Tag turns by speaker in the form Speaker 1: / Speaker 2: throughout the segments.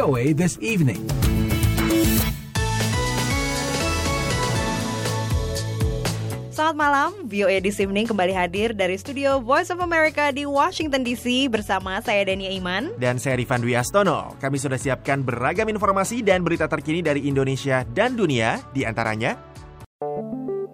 Speaker 1: VOA This Evening.
Speaker 2: Selamat malam, VOA This Evening kembali hadir dari studio Voice of America di Washington DC bersama saya Dania Iman.
Speaker 3: Dan saya Rifan Dwi Astono. Kami sudah siapkan beragam informasi dan berita terkini dari Indonesia dan dunia, di antaranya...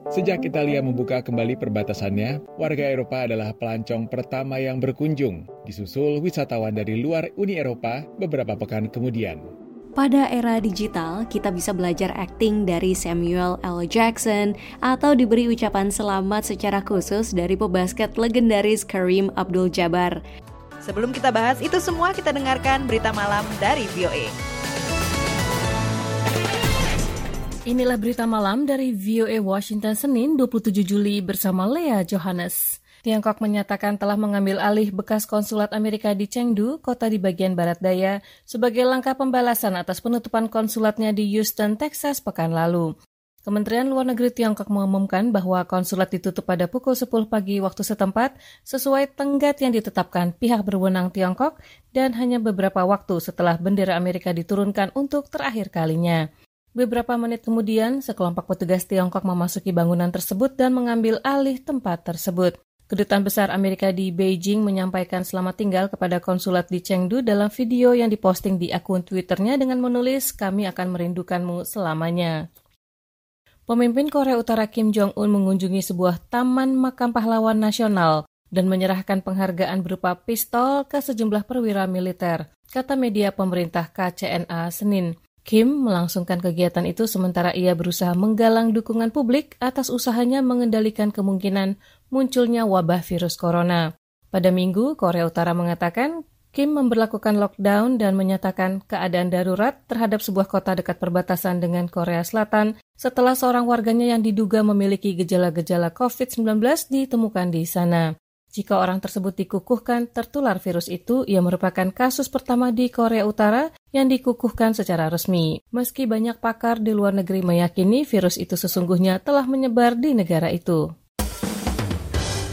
Speaker 4: Sejak Italia membuka kembali perbatasannya, warga Eropa adalah pelancong pertama yang berkunjung, disusul wisatawan dari luar Uni Eropa beberapa pekan kemudian.
Speaker 5: Pada era digital, kita bisa belajar acting dari Samuel L. Jackson atau diberi ucapan selamat secara khusus dari pebasket legendaris Kareem Abdul-Jabbar.
Speaker 2: Sebelum kita bahas itu semua, kita dengarkan berita malam dari VOA.
Speaker 6: Inilah berita malam dari VOA Washington Senin 27 Juli bersama Lea Johannes. Tiongkok menyatakan telah mengambil alih bekas konsulat Amerika di Chengdu, kota di bagian barat daya, sebagai langkah pembalasan atas penutupan konsulatnya di Houston, Texas pekan lalu. Kementerian Luar Negeri Tiongkok mengumumkan bahwa konsulat ditutup pada pukul 10 pagi waktu setempat sesuai tenggat yang ditetapkan pihak berwenang Tiongkok dan hanya beberapa waktu setelah bendera Amerika diturunkan untuk terakhir kalinya. Beberapa menit kemudian, sekelompok petugas Tiongkok memasuki bangunan tersebut dan mengambil alih tempat tersebut. Kedutaan Besar Amerika di Beijing menyampaikan selamat tinggal kepada konsulat di Chengdu dalam video yang diposting di akun Twitternya dengan menulis, kami akan merindukanmu selamanya. Pemimpin Korea Utara Kim Jong-un mengunjungi sebuah taman makam pahlawan nasional dan menyerahkan penghargaan berupa pistol ke sejumlah perwira militer, kata media pemerintah KCNA Senin. Kim melangsungkan kegiatan itu sementara ia berusaha menggalang dukungan publik atas usahanya mengendalikan kemungkinan munculnya wabah virus corona. Pada minggu, Korea Utara mengatakan Kim memperlakukan lockdown dan menyatakan keadaan darurat terhadap sebuah kota dekat perbatasan dengan Korea Selatan setelah seorang warganya yang diduga memiliki gejala-gejala COVID-19 ditemukan di sana. Jika orang tersebut dikukuhkan tertular virus itu, ia merupakan kasus pertama di Korea Utara yang dikukuhkan secara resmi. Meski banyak pakar di luar negeri meyakini virus itu sesungguhnya telah menyebar di negara itu.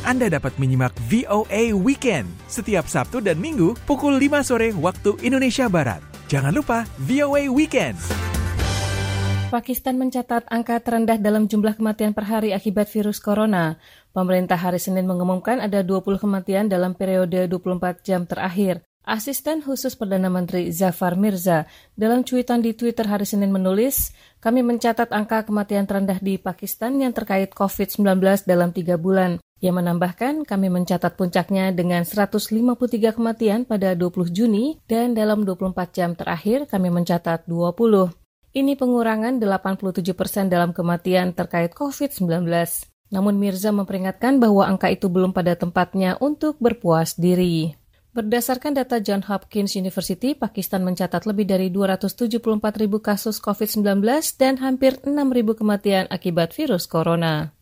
Speaker 1: Anda dapat menyimak VOA Weekend setiap Sabtu dan Minggu pukul 5 sore waktu Indonesia Barat. Jangan lupa VOA Weekend.
Speaker 6: Pakistan mencatat angka terendah dalam jumlah kematian per hari akibat virus corona. Pemerintah hari Senin mengumumkan ada 20 kematian dalam periode 24 jam terakhir. Asisten khusus Perdana Menteri Zafar Mirza dalam cuitan di Twitter hari Senin menulis, kami mencatat angka kematian terendah di Pakistan yang terkait COVID-19 dalam tiga bulan. Ia menambahkan, kami mencatat puncaknya dengan 153 kematian pada 20 Juni dan dalam 24 jam terakhir kami mencatat 20. Ini pengurangan 87 persen dalam kematian terkait COVID-19. Namun Mirza memperingatkan bahwa angka itu belum pada tempatnya untuk berpuas diri. Berdasarkan data John Hopkins University, Pakistan mencatat lebih dari 274 ribu kasus COVID-19 dan hampir 6 ribu kematian akibat virus corona.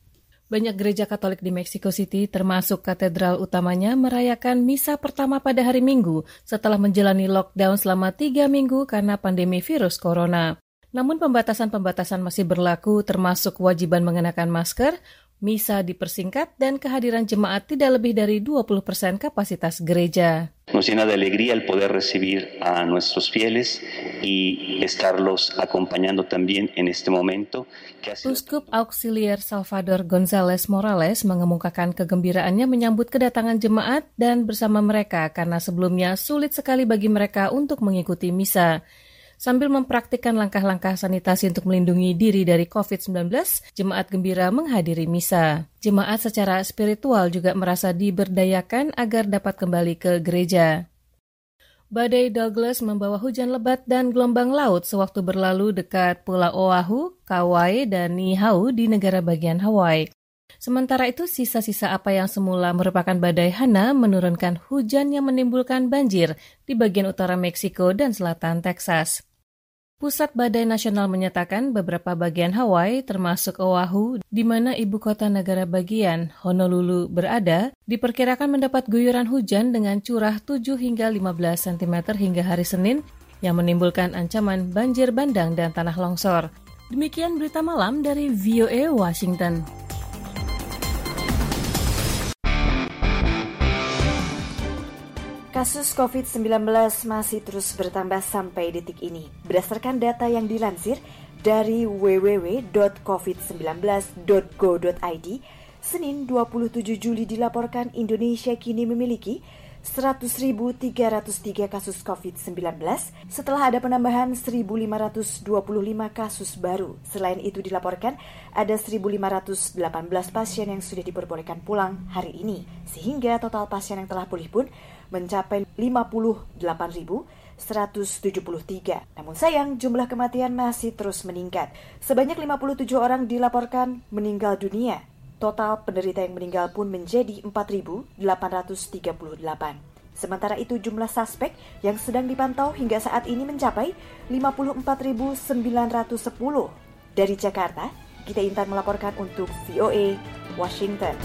Speaker 6: Banyak gereja Katolik di Mexico City, termasuk katedral utamanya, merayakan misa pertama pada hari Minggu setelah menjalani lockdown selama tiga minggu karena pandemi virus corona. Namun pembatasan-pembatasan masih berlaku termasuk kewajiban mengenakan masker, misa dipersingkat, dan kehadiran jemaat tidak lebih dari 20 persen kapasitas gereja.
Speaker 7: Nos llena de alegría el poder recibir a nuestros fieles y estarlos acompañando también en este momento.
Speaker 6: Uskup Auxiliar Salvador González Morales mengemukakan kegembiraannya menyambut kedatangan jemaat dan bersama mereka karena sebelumnya sulit sekali bagi mereka untuk mengikuti misa. Sambil mempraktikkan langkah-langkah sanitasi untuk melindungi diri dari COVID-19, jemaat gembira menghadiri misa. Jemaat secara spiritual juga merasa diberdayakan agar dapat kembali ke gereja. Badai Douglas membawa hujan lebat dan gelombang laut sewaktu berlalu dekat Pulau Oahu, Kauai, dan Niihau di negara bagian Hawaii. Sementara itu, sisa-sisa apa yang semula merupakan badai Hana menurunkan hujan yang menimbulkan banjir di bagian utara Meksiko dan selatan Texas. Pusat Badai Nasional menyatakan beberapa bagian Hawaii, termasuk Oahu, di mana ibu kota negara bagian Honolulu berada, diperkirakan mendapat guyuran hujan dengan curah 7 hingga 15 cm hingga hari Senin yang menimbulkan ancaman banjir bandang dan tanah longsor. Demikian berita malam dari VOA Washington.
Speaker 8: Kasus COVID-19 masih terus bertambah sampai detik ini. Berdasarkan data yang dilansir dari www.covid19.go.id, Senin 27 Juli dilaporkan Indonesia kini memiliki 100.303 kasus COVID-19 setelah ada penambahan 1.525 kasus baru. Selain itu dilaporkan ada 1.518 pasien yang sudah diperbolehkan pulang hari ini, sehingga total pasien yang telah pulih pun mencapai 58.173. Namun sayang, jumlah kematian masih terus meningkat. Sebanyak 57 orang dilaporkan meninggal dunia. Total penderita yang meninggal pun menjadi 4.838. Sementara itu jumlah suspek yang sedang dipantau hingga saat ini mencapai 54.910. Dari Jakarta, kita Intan melaporkan untuk VOA Washington.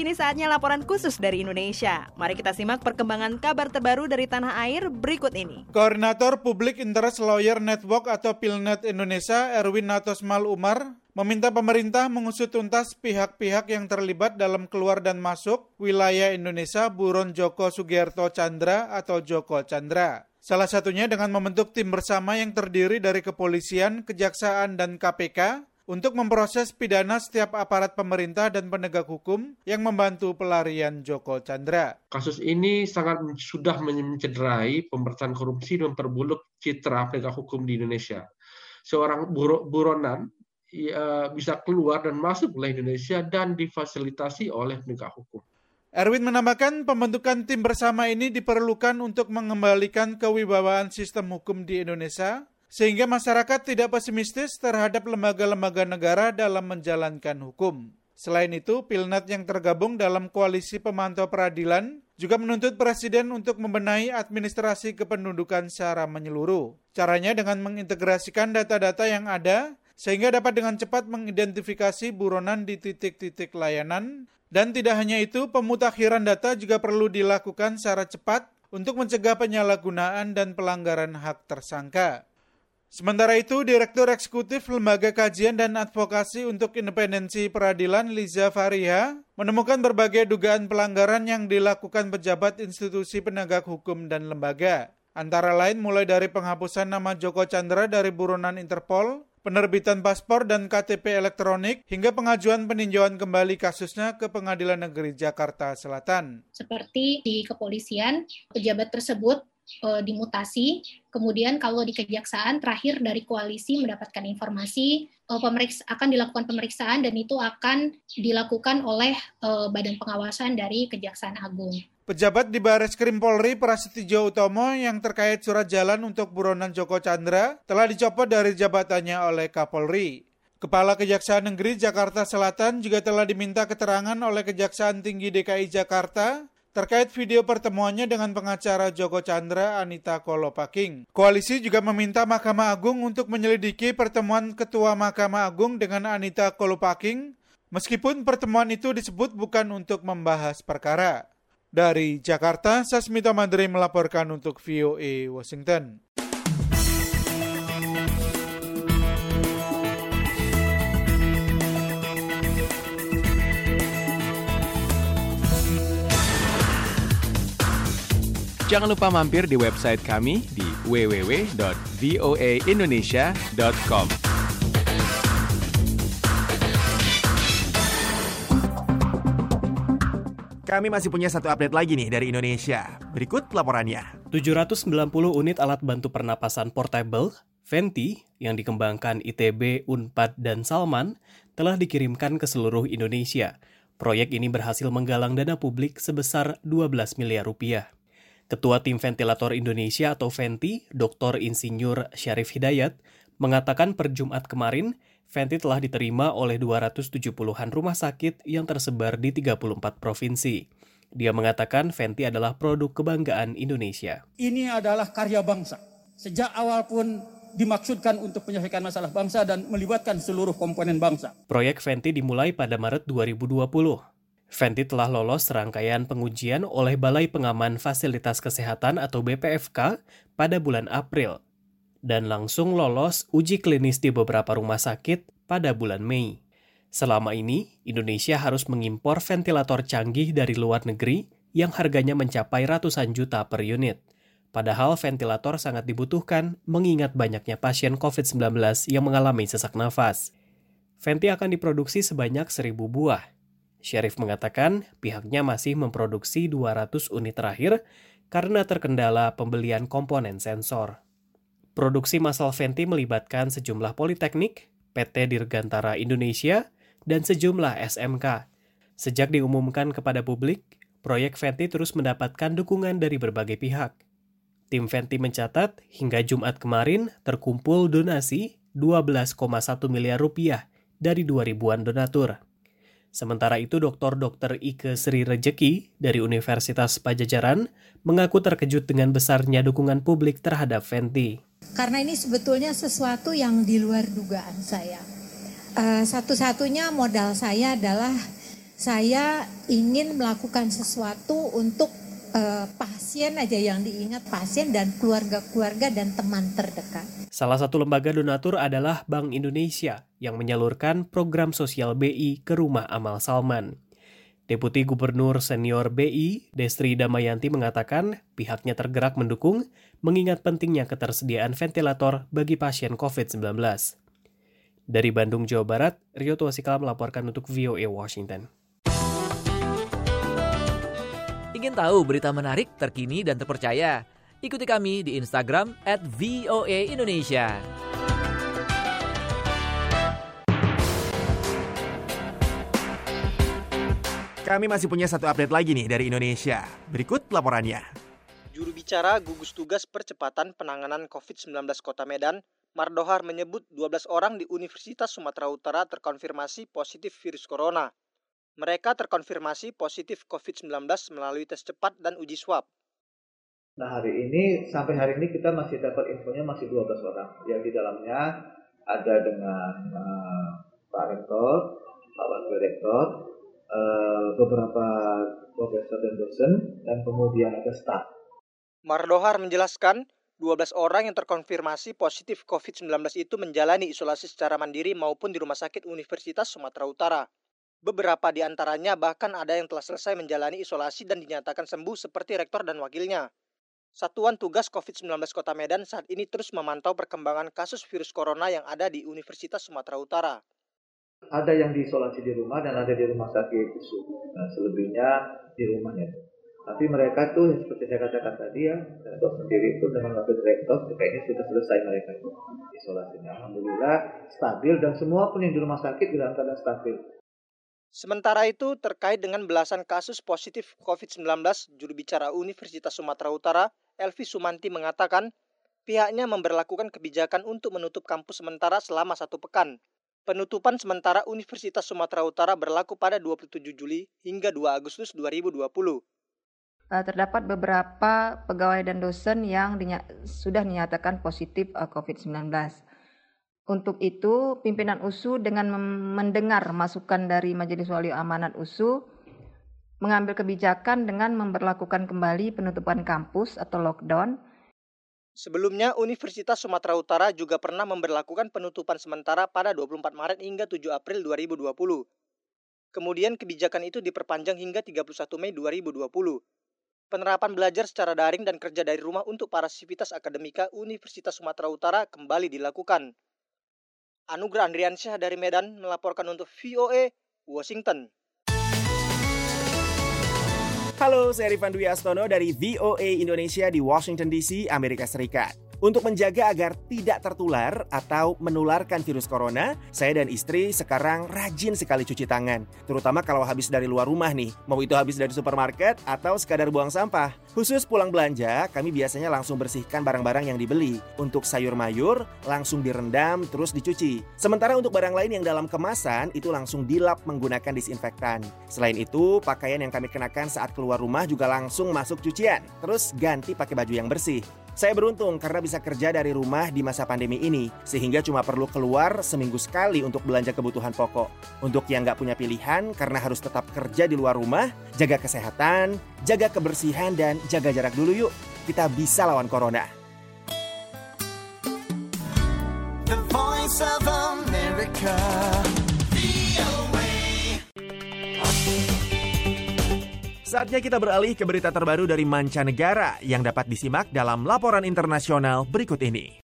Speaker 2: Kini saatnya laporan khusus dari Indonesia. Mari kita simak perkembangan kabar terbaru dari tanah air berikut ini.
Speaker 9: Koordinator Public Interest Lawyer Network atau PILNET Indonesia, Erwin Natosmal Umar, meminta pemerintah mengusut tuntas pihak-pihak yang terlibat dalam keluar dan masuk wilayah Indonesia buron Joko Sugiarto Chandra atau Joko Chandra. Salah satunya dengan membentuk tim bersama yang terdiri dari kepolisian, kejaksaan, dan KPK untuk memproses pidana setiap aparat pemerintah dan penegak hukum yang membantu pelarian Joko Chandra.
Speaker 10: Kasus ini sangat sudah mencederai pemberantasan korupsi dan memperburuk citra penegak hukum di Indonesia. Seorang buro, buronan ya, bisa keluar dan masuk ke Indonesia dan difasilitasi oleh penegak hukum.
Speaker 9: Erwin menambahkan pembentukan tim bersama ini diperlukan untuk mengembalikan kewibawaan sistem hukum di Indonesia sehingga masyarakat tidak pesimistis terhadap lembaga-lembaga negara dalam menjalankan hukum. Selain itu, Pilnat yang tergabung dalam koalisi pemantau peradilan juga menuntut Presiden untuk membenahi administrasi kependudukan secara menyeluruh. Caranya dengan mengintegrasikan data-data yang ada sehingga dapat dengan cepat mengidentifikasi buronan di titik-titik layanan dan tidak hanya itu, pemutakhiran data juga perlu dilakukan secara cepat untuk mencegah penyalahgunaan dan pelanggaran hak tersangka. Sementara itu, Direktur Eksekutif Lembaga Kajian dan Advokasi untuk Independensi Peradilan Liza Fariha menemukan berbagai dugaan pelanggaran yang dilakukan pejabat institusi penegak hukum dan lembaga. Antara lain mulai dari penghapusan nama Joko Chandra dari buronan Interpol, penerbitan paspor dan KTP elektronik, hingga pengajuan peninjauan kembali kasusnya ke Pengadilan Negeri Jakarta Selatan.
Speaker 11: Seperti di kepolisian, pejabat tersebut uh, dimutasi. Kemudian kalau di kejaksaan terakhir dari koalisi mendapatkan informasi uh, pemeriksa akan dilakukan pemeriksaan dan itu akan dilakukan oleh uh, Badan Pengawasan dari Kejaksaan Agung.
Speaker 9: Pejabat di Baris Krim Polri Prasetyo Utomo yang terkait surat jalan untuk buronan Joko Chandra telah dicopot dari jabatannya oleh Kapolri. Kepala Kejaksaan Negeri Jakarta Selatan juga telah diminta keterangan oleh Kejaksaan Tinggi DKI Jakarta terkait video pertemuannya dengan pengacara Joko Chandra Anita Kolopaking. Koalisi juga meminta Mahkamah Agung untuk menyelidiki pertemuan Ketua Mahkamah Agung dengan Anita Kolopaking, meskipun pertemuan itu disebut bukan untuk membahas perkara. Dari Jakarta, Sasmita Mandri melaporkan untuk VOA Washington.
Speaker 1: Jangan lupa mampir di website kami di www.voaindonesia.com.
Speaker 3: Kami masih punya satu update lagi nih dari Indonesia. Berikut laporannya.
Speaker 12: 790 unit alat bantu pernapasan portable, Venti, yang dikembangkan ITB, Unpad, dan Salman, telah dikirimkan ke seluruh Indonesia. Proyek ini berhasil menggalang dana publik sebesar 12 miliar rupiah. Ketua Tim Ventilator Indonesia atau Venti, Dr. Insinyur Syarif Hidayat, mengatakan per Jumat kemarin, Venti telah diterima oleh 270-an rumah sakit yang tersebar di 34 provinsi. Dia mengatakan Venti adalah produk kebanggaan Indonesia.
Speaker 13: Ini adalah karya bangsa. Sejak awal pun dimaksudkan untuk menyelesaikan masalah bangsa dan melibatkan seluruh komponen bangsa.
Speaker 12: Proyek Venti dimulai pada Maret 2020. Fenty telah lolos serangkaian pengujian oleh Balai Pengaman Fasilitas Kesehatan atau BPFK pada bulan April dan langsung lolos uji klinis di beberapa rumah sakit pada bulan Mei. Selama ini, Indonesia harus mengimpor ventilator canggih dari luar negeri yang harganya mencapai ratusan juta per unit. Padahal ventilator sangat dibutuhkan mengingat banyaknya pasien COVID-19 yang mengalami sesak nafas. Venti akan diproduksi sebanyak 1000 buah. Syarif mengatakan pihaknya masih memproduksi 200 unit terakhir karena terkendala pembelian komponen sensor. Produksi massal Venti melibatkan sejumlah politeknik, PT Dirgantara Indonesia, dan sejumlah SMK. Sejak diumumkan kepada publik, proyek Venti terus mendapatkan dukungan dari berbagai pihak. Tim Venti mencatat hingga Jumat kemarin terkumpul donasi 12,1 miliar rupiah dari 2000-an donatur. Sementara itu. Dr. Ike Sri Rejeki dari Universitas Pajajaran mengaku terkejut dengan besarnya dukungan publik terhadap Venti.
Speaker 14: Karena ini sebetulnya sesuatu yang di luar dugaan saya. Uh, satu-satunya modal saya adalah saya ingin melakukan sesuatu untuk uh, pasien aja yang diingat pasien dan keluarga-keluarga dan teman terdekat.
Speaker 12: Salah satu lembaga donatur adalah Bank Indonesia yang menyalurkan program sosial BI ke rumah amal Salman. Deputi Gubernur Senior BI, Destri Damayanti mengatakan pihaknya tergerak mendukung mengingat pentingnya ketersediaan ventilator bagi pasien COVID-19. Dari Bandung, Jawa Barat, Rio Tuasikala melaporkan untuk VOA Washington.
Speaker 15: Ingin tahu berita menarik, terkini, dan terpercaya? Ikuti kami di Instagram at VOA Indonesia.
Speaker 3: Kami masih punya satu update lagi nih dari Indonesia. Berikut laporannya.
Speaker 16: Juru bicara gugus tugas percepatan penanganan COVID-19 Kota Medan, Mardohar menyebut 12 orang di Universitas Sumatera Utara terkonfirmasi positif virus corona. Mereka terkonfirmasi positif COVID-19 melalui tes cepat dan uji swab.
Speaker 17: Nah hari ini sampai hari ini kita masih dapat infonya masih 12 orang yang di dalamnya ada dengan uh, Pak Rektor, Pak Wakil Rektor, uh, beberapa profesor dan dosen, dan kemudian ada staf.
Speaker 16: Mardohar menjelaskan 12 orang yang terkonfirmasi positif COVID-19 itu menjalani isolasi secara mandiri maupun di Rumah Sakit Universitas Sumatera Utara. Beberapa di antaranya bahkan ada yang telah selesai menjalani isolasi dan dinyatakan sembuh seperti rektor dan wakilnya. Satuan Tugas COVID-19 Kota Medan saat ini terus memantau perkembangan kasus virus corona yang ada di Universitas Sumatera Utara.
Speaker 17: Ada yang diisolasi di rumah dan ada di rumah sakit Nah, selebihnya di rumahnya. Tapi mereka tuh seperti saya katakan tadi ya, rektor sendiri itu dengan wakil rektor kayaknya sudah selesai mereka itu isolasinya. Alhamdulillah stabil dan semua pun yang di rumah sakit dalam keadaan stabil.
Speaker 16: Sementara itu, terkait dengan belasan kasus positif COVID-19, juru bicara Universitas Sumatera Utara, Elvi Sumanti mengatakan, pihaknya memperlakukan kebijakan untuk menutup kampus sementara selama satu pekan. Penutupan sementara Universitas Sumatera Utara berlaku pada 27 Juli hingga 2 Agustus 2020.
Speaker 18: Eh, terdapat beberapa pegawai dan dosen yang sudah dinyatakan positif eh, COVID-19. Untuk itu, pimpinan USU dengan mendengar masukan dari Majelis Wali Amanat USU mengambil kebijakan dengan memperlakukan kembali penutupan kampus atau lockdown.
Speaker 16: Sebelumnya, Universitas Sumatera Utara juga pernah memperlakukan penutupan sementara pada 24 Maret hingga 7 April 2020. Kemudian kebijakan itu diperpanjang hingga 31 Mei 2020. Penerapan belajar secara daring dan kerja dari rumah untuk para sivitas akademika Universitas Sumatera Utara kembali dilakukan. Anugerah Andriansyah dari Medan melaporkan untuk VOA Washington.
Speaker 3: Halo, saya Rifan Dwi Astono dari VOA Indonesia di Washington DC, Amerika Serikat. Untuk menjaga agar tidak tertular atau menularkan virus corona, saya dan istri sekarang rajin sekali cuci tangan. Terutama kalau habis dari luar rumah nih, mau itu habis dari supermarket atau sekadar buang sampah. Khusus pulang belanja, kami biasanya langsung bersihkan barang-barang yang dibeli. Untuk sayur mayur, langsung direndam terus dicuci. Sementara untuk barang lain yang dalam kemasan, itu langsung dilap menggunakan disinfektan. Selain itu, pakaian yang kami kenakan saat keluar rumah juga langsung masuk cucian. Terus ganti pakai baju yang bersih. Saya beruntung karena bisa kerja dari rumah di masa pandemi ini, sehingga cuma perlu keluar seminggu sekali untuk belanja kebutuhan pokok. Untuk yang nggak punya pilihan karena harus tetap kerja di luar rumah, jaga kesehatan, jaga kebersihan, dan jaga jarak dulu yuk. Kita bisa lawan corona. The Voice of America. Saatnya kita beralih ke berita terbaru dari mancanegara yang dapat disimak dalam laporan internasional berikut ini.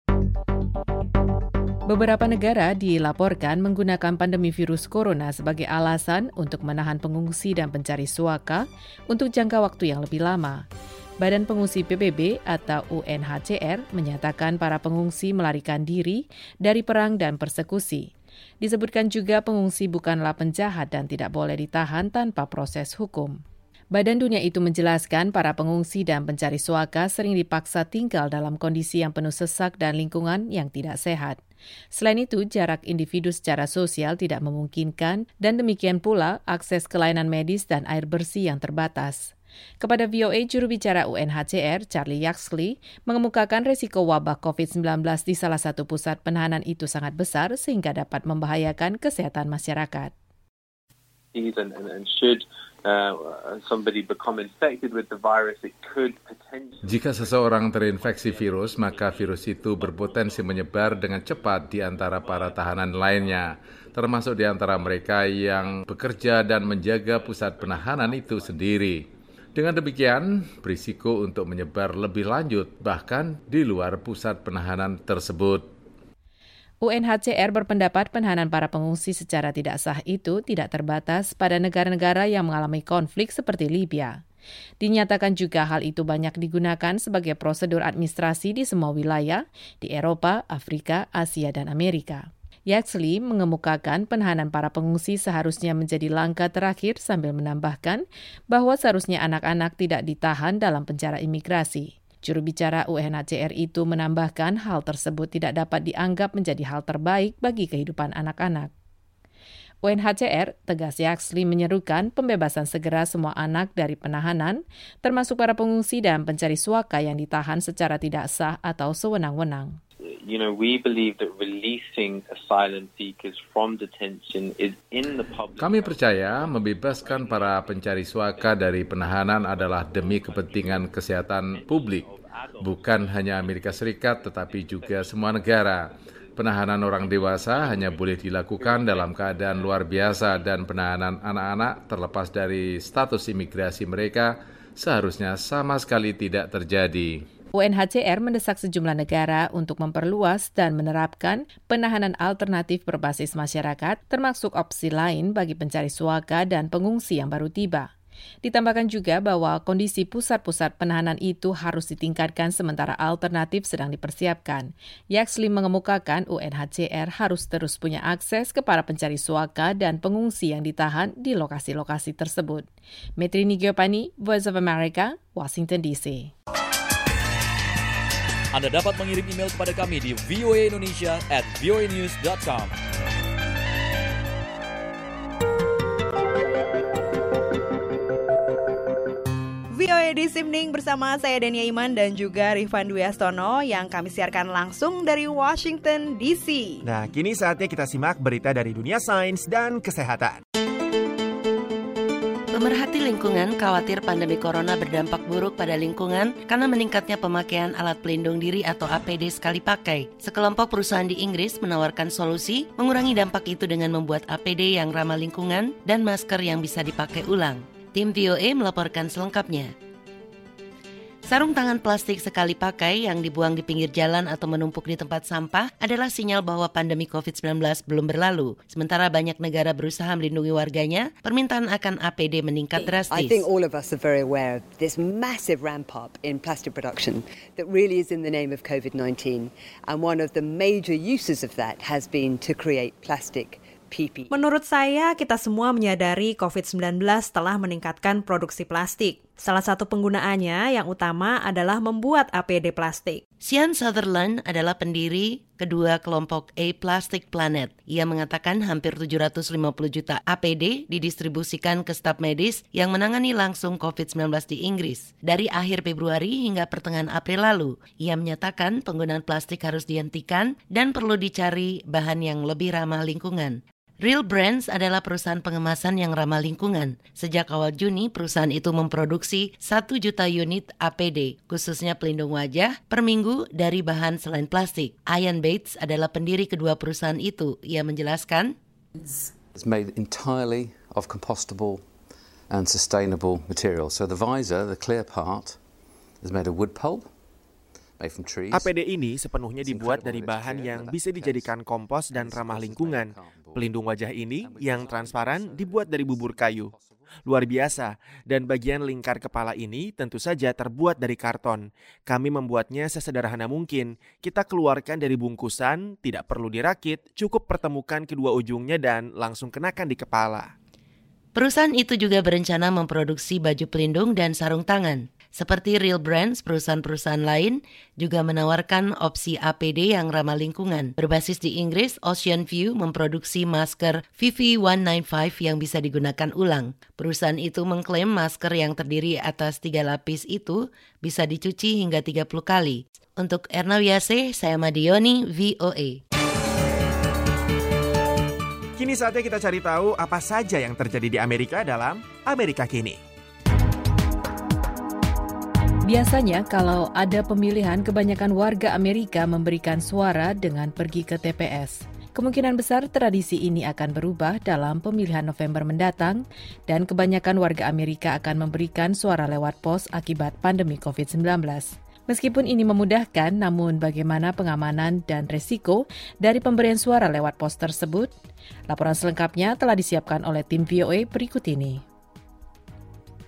Speaker 19: Beberapa negara dilaporkan menggunakan pandemi virus corona sebagai alasan untuk menahan pengungsi dan pencari suaka untuk jangka waktu yang lebih lama. Badan Pengungsi PBB atau UNHCR menyatakan para pengungsi melarikan diri dari perang dan persekusi. Disebutkan juga pengungsi bukanlah penjahat dan tidak boleh ditahan tanpa proses hukum. Badan Dunia itu menjelaskan para pengungsi dan pencari suaka sering dipaksa tinggal dalam kondisi yang penuh sesak dan lingkungan yang tidak sehat. Selain itu, jarak individu secara sosial tidak memungkinkan dan demikian pula akses ke layanan medis dan air bersih yang terbatas. Kepada VOA, juru bicara UNHCR, Charlie Yaxley, mengemukakan resiko wabah COVID-19 di salah satu pusat penahanan itu sangat besar sehingga dapat membahayakan kesehatan masyarakat.
Speaker 4: Jika seseorang terinfeksi virus, maka virus itu berpotensi menyebar dengan cepat di antara para tahanan lainnya, termasuk di antara mereka yang bekerja dan menjaga pusat penahanan itu sendiri. Dengan demikian, berisiko untuk menyebar lebih lanjut, bahkan di luar pusat penahanan tersebut.
Speaker 19: UNHCR berpendapat penahanan para pengungsi secara tidak sah itu tidak terbatas pada negara-negara yang mengalami konflik seperti Libya. Dinyatakan juga hal itu banyak digunakan sebagai prosedur administrasi di semua wilayah di Eropa, Afrika, Asia, dan Amerika. Yaxley mengemukakan penahanan para pengungsi seharusnya menjadi langkah terakhir sambil menambahkan bahwa seharusnya anak-anak tidak ditahan dalam penjara imigrasi. Juru bicara UNHCR itu menambahkan hal tersebut tidak dapat dianggap menjadi hal terbaik bagi kehidupan anak-anak. UNHCR tegas Yaxley menyerukan pembebasan segera semua anak dari penahanan, termasuk para pengungsi dan pencari suaka yang ditahan secara tidak sah atau sewenang-wenang
Speaker 20: you know, we believe that releasing asylum seekers from detention is in the public.
Speaker 4: Kami percaya membebaskan para pencari suaka dari penahanan adalah demi kepentingan kesehatan publik, bukan hanya Amerika Serikat tetapi juga semua negara. Penahanan orang dewasa hanya boleh dilakukan dalam keadaan luar biasa dan penahanan anak-anak terlepas dari status imigrasi mereka seharusnya sama sekali tidak terjadi.
Speaker 19: UNHCR mendesak sejumlah negara untuk memperluas dan menerapkan penahanan alternatif berbasis masyarakat, termasuk opsi lain bagi pencari suaka dan pengungsi yang baru tiba. Ditambahkan juga bahwa kondisi pusat-pusat penahanan itu harus ditingkatkan sementara alternatif sedang dipersiapkan. Yaxley mengemukakan UNHCR harus terus punya akses kepada pencari suaka dan pengungsi yang ditahan di lokasi-lokasi tersebut. Metrini Giopani, Voice of America, Washington DC.
Speaker 15: Anda dapat mengirim email kepada kami di voaindonesia at voanews.com.
Speaker 21: VOA di Simning bersama saya Dania Iman dan juga Rifan Dwi Astono yang kami siarkan langsung dari Washington DC.
Speaker 3: Nah, kini saatnya kita simak berita dari dunia sains dan kesehatan.
Speaker 22: Pemerhati lingkungan khawatir pandemi corona berdampak buruk pada lingkungan karena meningkatnya pemakaian alat pelindung diri atau APD sekali pakai. Sekelompok perusahaan di Inggris menawarkan solusi mengurangi dampak itu dengan membuat APD yang ramah lingkungan dan masker yang bisa dipakai ulang. Tim VOA melaporkan selengkapnya. Sarung tangan plastik sekali pakai yang dibuang di pinggir jalan atau menumpuk di tempat sampah adalah sinyal bahwa pandemi COVID-19 belum berlalu. Sementara banyak negara berusaha melindungi warganya, permintaan akan APD meningkat drastis.
Speaker 23: I think all of us are very aware of this massive ramp up in plastic production that really is in the name of COVID-19. And one of the major uses of that has been to create plastic PP.
Speaker 21: Menurut saya, kita semua menyadari COVID-19 telah meningkatkan produksi plastik. Salah satu penggunaannya yang utama adalah membuat APD plastik.
Speaker 22: Sian Sutherland adalah pendiri kedua kelompok A Plastic Planet. Ia mengatakan hampir 750 juta APD didistribusikan ke staf medis yang menangani langsung COVID-19 di Inggris. Dari akhir Februari hingga pertengahan April lalu, ia menyatakan penggunaan plastik harus dihentikan dan perlu dicari bahan yang lebih ramah lingkungan. Real Brands adalah perusahaan pengemasan yang ramah lingkungan. Sejak awal Juni, perusahaan itu memproduksi 1 juta unit APD, khususnya pelindung wajah, per minggu dari bahan selain plastik. Ian Bates adalah pendiri kedua perusahaan itu. Ia menjelaskan,
Speaker 24: It's made entirely of compostable and sustainable material. So the visor, the clear part, is made of wood pulp.
Speaker 3: APD ini sepenuhnya dibuat dari bahan yang bisa dijadikan kompos dan ramah lingkungan. Pelindung wajah ini yang transparan dibuat dari bubur kayu. Luar biasa, dan bagian lingkar kepala ini tentu saja terbuat dari karton. Kami membuatnya sesederhana mungkin. Kita keluarkan dari bungkusan, tidak perlu dirakit, cukup pertemukan kedua ujungnya dan langsung kenakan di kepala.
Speaker 25: Perusahaan itu juga berencana memproduksi baju pelindung dan sarung tangan. Seperti Real Brands, perusahaan-perusahaan lain juga menawarkan opsi APD yang ramah lingkungan. Berbasis di Inggris, Ocean View memproduksi masker VV195 yang bisa digunakan ulang. Perusahaan itu mengklaim masker yang terdiri atas tiga lapis itu bisa dicuci hingga 30 kali. Untuk Erna Wiase, saya Madioni, VOA.
Speaker 3: Kini saatnya kita cari tahu apa saja yang terjadi di Amerika dalam Amerika Kini.
Speaker 19: Biasanya kalau ada pemilihan kebanyakan warga Amerika memberikan suara dengan pergi ke TPS. Kemungkinan besar tradisi ini akan berubah dalam pemilihan November mendatang dan kebanyakan warga Amerika akan memberikan suara lewat pos akibat pandemi COVID-19. Meskipun ini memudahkan, namun bagaimana pengamanan dan resiko dari pemberian suara lewat pos tersebut? Laporan selengkapnya telah disiapkan oleh tim VOA berikut ini.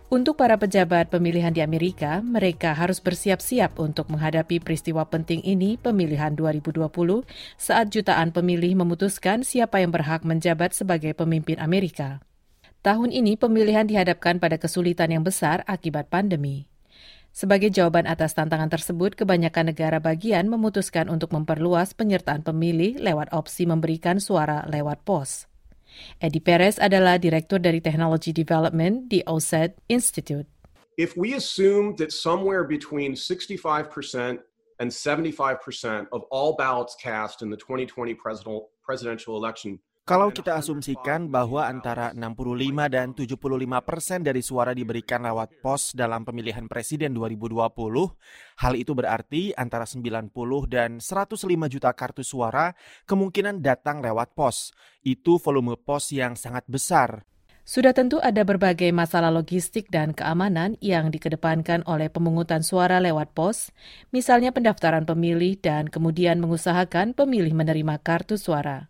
Speaker 19: Untuk para pejabat pemilihan di Amerika, mereka harus bersiap-siap untuk menghadapi peristiwa penting ini pemilihan 2020 saat jutaan pemilih memutuskan siapa yang berhak menjabat sebagai pemimpin Amerika. Tahun ini pemilihan dihadapkan pada kesulitan yang besar akibat pandemi. Sebagai jawaban atas tantangan tersebut, kebanyakan negara bagian memutuskan untuk memperluas penyertaan pemilih lewat opsi memberikan suara lewat pos. Eddie Perez adalah Direktur dari Technology Development di OSED Institute.
Speaker 26: If we assume that somewhere between 65% and 75% of all ballots cast in the 2020 presidential election
Speaker 3: Kalau kita asumsikan bahwa antara 65 dan 75 persen dari suara diberikan lewat pos dalam pemilihan presiden 2020, hal itu berarti antara 90 dan 105 juta kartu suara kemungkinan datang lewat pos. Itu volume pos yang sangat besar.
Speaker 19: Sudah tentu ada berbagai masalah logistik dan keamanan yang dikedepankan oleh pemungutan suara lewat pos, misalnya pendaftaran pemilih dan kemudian mengusahakan pemilih menerima kartu suara.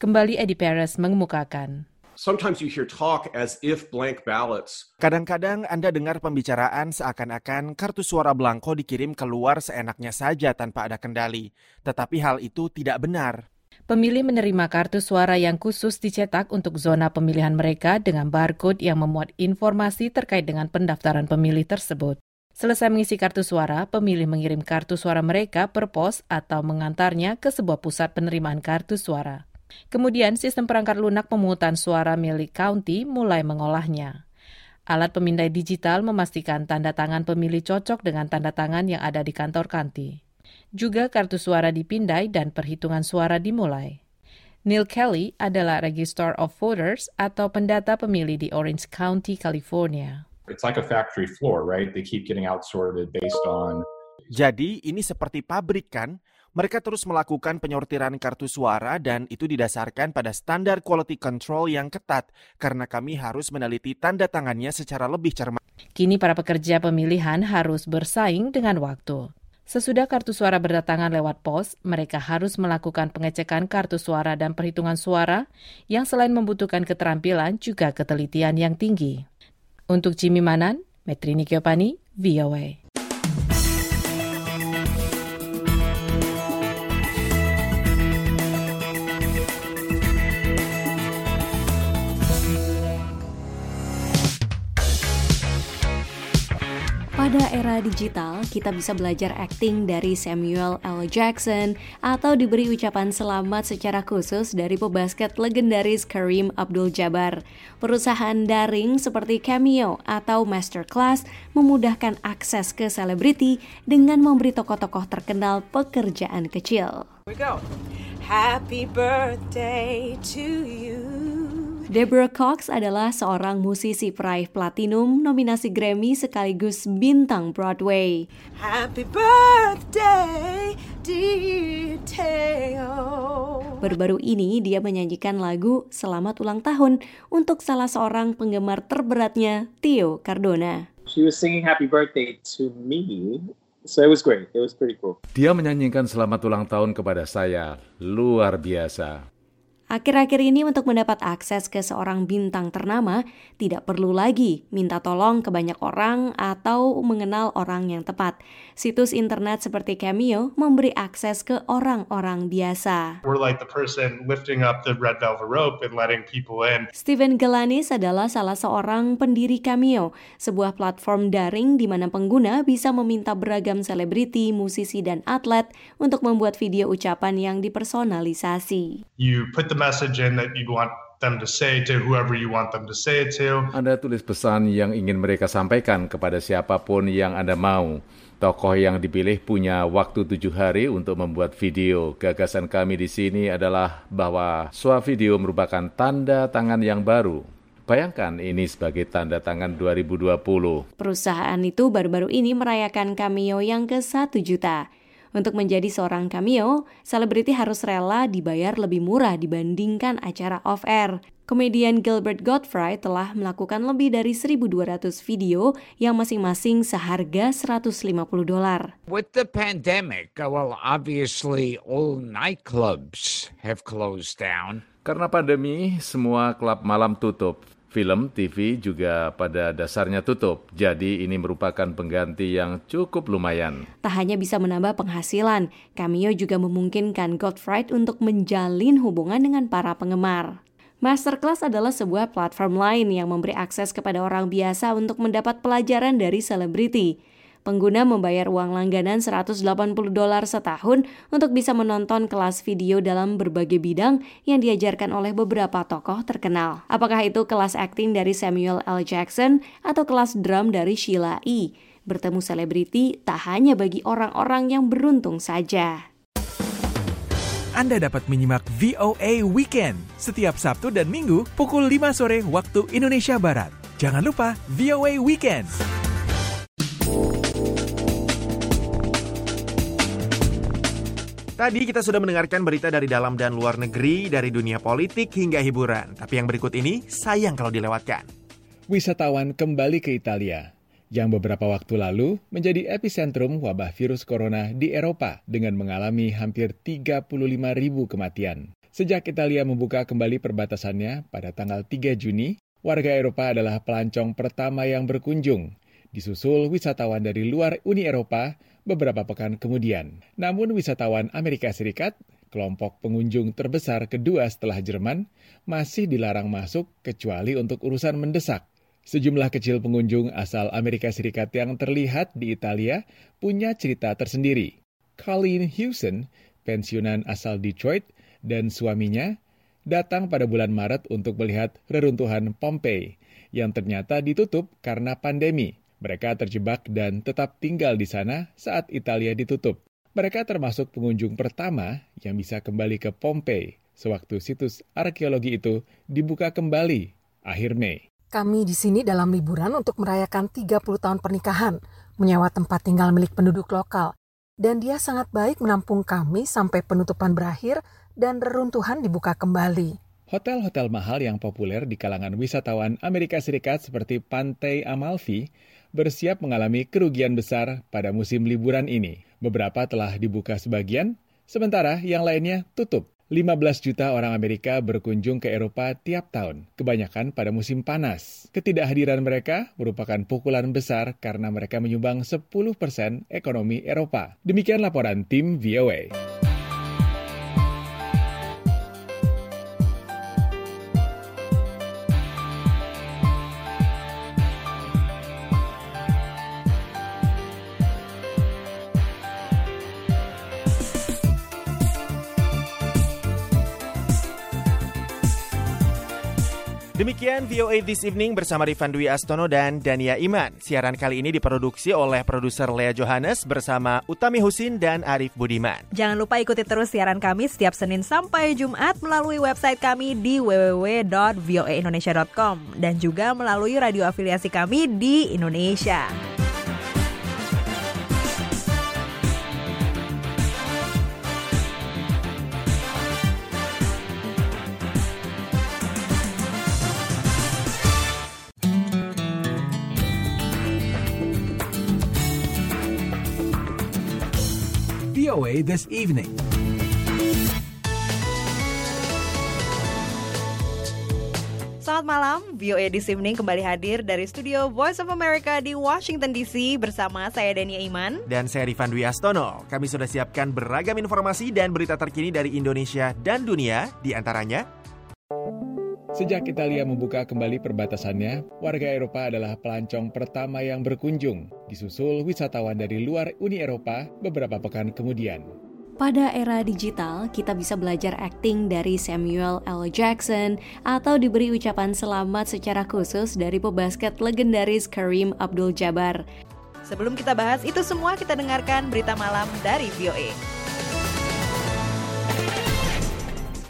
Speaker 19: Kembali Eddie Perez mengemukakan.
Speaker 26: Sometimes you hear talk as if blank ballots.
Speaker 3: Kadang-kadang Anda dengar pembicaraan seakan-akan kartu suara blanko dikirim keluar seenaknya saja tanpa ada kendali. Tetapi hal itu tidak benar.
Speaker 19: Pemilih menerima kartu suara yang khusus dicetak untuk zona pemilihan mereka dengan barcode yang memuat informasi terkait dengan pendaftaran pemilih tersebut. Selesai mengisi kartu suara, pemilih mengirim kartu suara mereka per pos atau mengantarnya ke sebuah pusat penerimaan kartu suara. Kemudian sistem perangkat lunak pemungutan suara milik county mulai mengolahnya. Alat pemindai digital memastikan tanda tangan pemilih cocok dengan tanda tangan yang ada di kantor county. Juga kartu suara dipindai dan perhitungan suara dimulai. Neil Kelly adalah Register of Voters atau pendata pemilih di Orange County, California.
Speaker 27: It's like a factory floor, right? They keep getting outsorted based on
Speaker 3: Jadi ini seperti pabrik kan? Mereka terus melakukan penyortiran kartu suara dan itu didasarkan pada standar quality control yang ketat karena kami harus meneliti tanda tangannya secara lebih cermat.
Speaker 19: Kini para pekerja pemilihan harus bersaing dengan waktu. Sesudah kartu suara berdatangan lewat pos, mereka harus melakukan pengecekan kartu suara dan perhitungan suara yang selain membutuhkan keterampilan juga ketelitian yang tinggi. Untuk Jimmy Manan, Metrini Kiopani, VOA.
Speaker 2: Pada era digital, kita bisa belajar acting dari Samuel L. Jackson atau diberi ucapan selamat secara khusus dari pebasket legendaris Kareem Abdul-Jabbar. Perusahaan daring seperti Cameo atau Masterclass memudahkan akses ke selebriti dengan memberi tokoh-tokoh terkenal pekerjaan kecil.
Speaker 28: Happy birthday to you.
Speaker 2: Deborah Cox adalah seorang musisi peraih platinum, nominasi Grammy sekaligus bintang Broadway.
Speaker 29: Happy birthday, dear Theo.
Speaker 2: Baru-baru ini dia menyanyikan lagu Selamat Ulang Tahun untuk salah seorang penggemar terberatnya, Theo Cardona.
Speaker 30: She was singing happy birthday to me So it was great. It was pretty cool.
Speaker 4: Dia menyanyikan selamat ulang tahun kepada saya. Luar biasa.
Speaker 2: Akhir-akhir ini untuk mendapat akses ke seorang bintang ternama, tidak perlu lagi minta tolong ke banyak orang atau mengenal orang yang tepat. Situs internet seperti Cameo memberi akses ke orang-orang biasa.
Speaker 31: We're like the person lifting up the red velvet rope and letting people in.
Speaker 2: Steven Galanis adalah salah seorang pendiri Cameo, sebuah platform daring di mana pengguna bisa meminta beragam selebriti, musisi, dan atlet untuk membuat video ucapan yang dipersonalisasi.
Speaker 31: You put the message in that you'd want them to say to whoever you want them to say it to.
Speaker 4: Anda tulis pesan yang ingin mereka sampaikan kepada siapa pun yang Anda mau. Tokoh yang dipilih punya waktu tujuh hari untuk membuat video. Gagasan kami di sini adalah bahwa suah video merupakan tanda tangan yang baru. Bayangkan ini sebagai tanda tangan 2020.
Speaker 2: Perusahaan itu baru-baru ini merayakan cameo yang ke 1 juta. Untuk menjadi seorang cameo, selebriti harus rela dibayar lebih murah dibandingkan acara off-air. Komedian Gilbert Gottfried telah melakukan lebih dari 1.200 video yang masing-masing seharga 150 dolar.
Speaker 28: With the pandemic, well, obviously all nightclubs have closed down.
Speaker 4: Karena pandemi, semua klub malam tutup. Film, TV juga pada dasarnya tutup, jadi ini merupakan pengganti yang cukup lumayan.
Speaker 2: Tak hanya bisa menambah penghasilan, Cameo juga memungkinkan Godfried untuk menjalin hubungan dengan para penggemar. Masterclass adalah sebuah platform lain yang memberi akses kepada orang biasa untuk mendapat pelajaran dari selebriti. Pengguna membayar uang langganan 180 dolar setahun untuk bisa menonton kelas video dalam berbagai bidang yang diajarkan oleh beberapa tokoh terkenal. Apakah itu kelas akting dari Samuel L. Jackson atau kelas drum dari Sheila E. Bertemu selebriti tak hanya bagi orang-orang yang beruntung saja.
Speaker 1: Anda dapat menyimak VOA Weekend setiap Sabtu dan Minggu pukul 5 sore waktu Indonesia Barat. Jangan lupa VOA Weekend.
Speaker 3: Tadi kita sudah mendengarkan berita dari dalam dan luar negeri, dari dunia politik hingga hiburan. Tapi yang berikut ini sayang kalau dilewatkan.
Speaker 32: Wisatawan kembali ke Italia, yang beberapa waktu lalu menjadi epicentrum wabah virus corona di Eropa dengan mengalami hampir 35 ribu kematian. Sejak Italia membuka kembali perbatasannya pada tanggal 3 Juni, warga Eropa adalah pelancong pertama yang berkunjung, disusul wisatawan dari luar Uni Eropa beberapa pekan kemudian. Namun wisatawan Amerika Serikat, kelompok pengunjung terbesar kedua setelah Jerman, masih dilarang masuk kecuali untuk urusan mendesak. Sejumlah kecil pengunjung asal Amerika Serikat yang terlihat di Italia punya cerita tersendiri. Colleen Hewson, pensiunan asal Detroit, dan suaminya datang pada bulan Maret untuk melihat reruntuhan Pompeii yang ternyata ditutup karena pandemi. Mereka terjebak dan tetap tinggal di sana saat Italia ditutup. Mereka termasuk pengunjung pertama yang bisa kembali ke Pompei sewaktu situs arkeologi itu dibuka kembali akhir Mei.
Speaker 33: Kami di sini dalam liburan untuk merayakan 30 tahun pernikahan, menyewa tempat tinggal milik penduduk lokal. Dan dia sangat baik menampung kami sampai penutupan berakhir dan reruntuhan dibuka kembali.
Speaker 32: Hotel-hotel mahal yang populer di kalangan wisatawan Amerika Serikat seperti Pantai Amalfi bersiap mengalami kerugian besar pada musim liburan ini. Beberapa telah dibuka sebagian, sementara yang lainnya tutup. 15 juta orang Amerika berkunjung ke Eropa tiap tahun, kebanyakan pada musim panas. Ketidakhadiran mereka merupakan pukulan besar karena mereka menyumbang 10% ekonomi Eropa. Demikian laporan tim VOA.
Speaker 3: Demikian VOA This Evening bersama Rifan Dwi Astono dan Dania Iman. Siaran kali ini diproduksi oleh produser Lea Johannes bersama Utami Husin dan Arif Budiman.
Speaker 21: Jangan lupa ikuti terus siaran kami setiap Senin sampai Jumat melalui website kami di www.voaindonesia.com dan juga melalui radio afiliasi kami di Indonesia.
Speaker 1: VOA This Evening.
Speaker 21: Selamat malam, VOA This Evening kembali hadir dari studio Voice of America di Washington DC bersama saya Dania Iman.
Speaker 3: Dan saya Rifan Dwi Astono. Kami sudah siapkan beragam informasi dan berita terkini dari Indonesia dan dunia, di antaranya...
Speaker 32: Sejak Italia membuka kembali perbatasannya, warga Eropa adalah pelancong pertama yang berkunjung, disusul wisatawan dari luar Uni Eropa beberapa pekan kemudian.
Speaker 2: Pada era digital, kita bisa belajar acting dari Samuel L. Jackson atau diberi ucapan selamat secara khusus dari pebasket legendaris Kareem Abdul-Jabbar.
Speaker 21: Sebelum kita bahas itu semua, kita dengarkan berita malam dari VOA.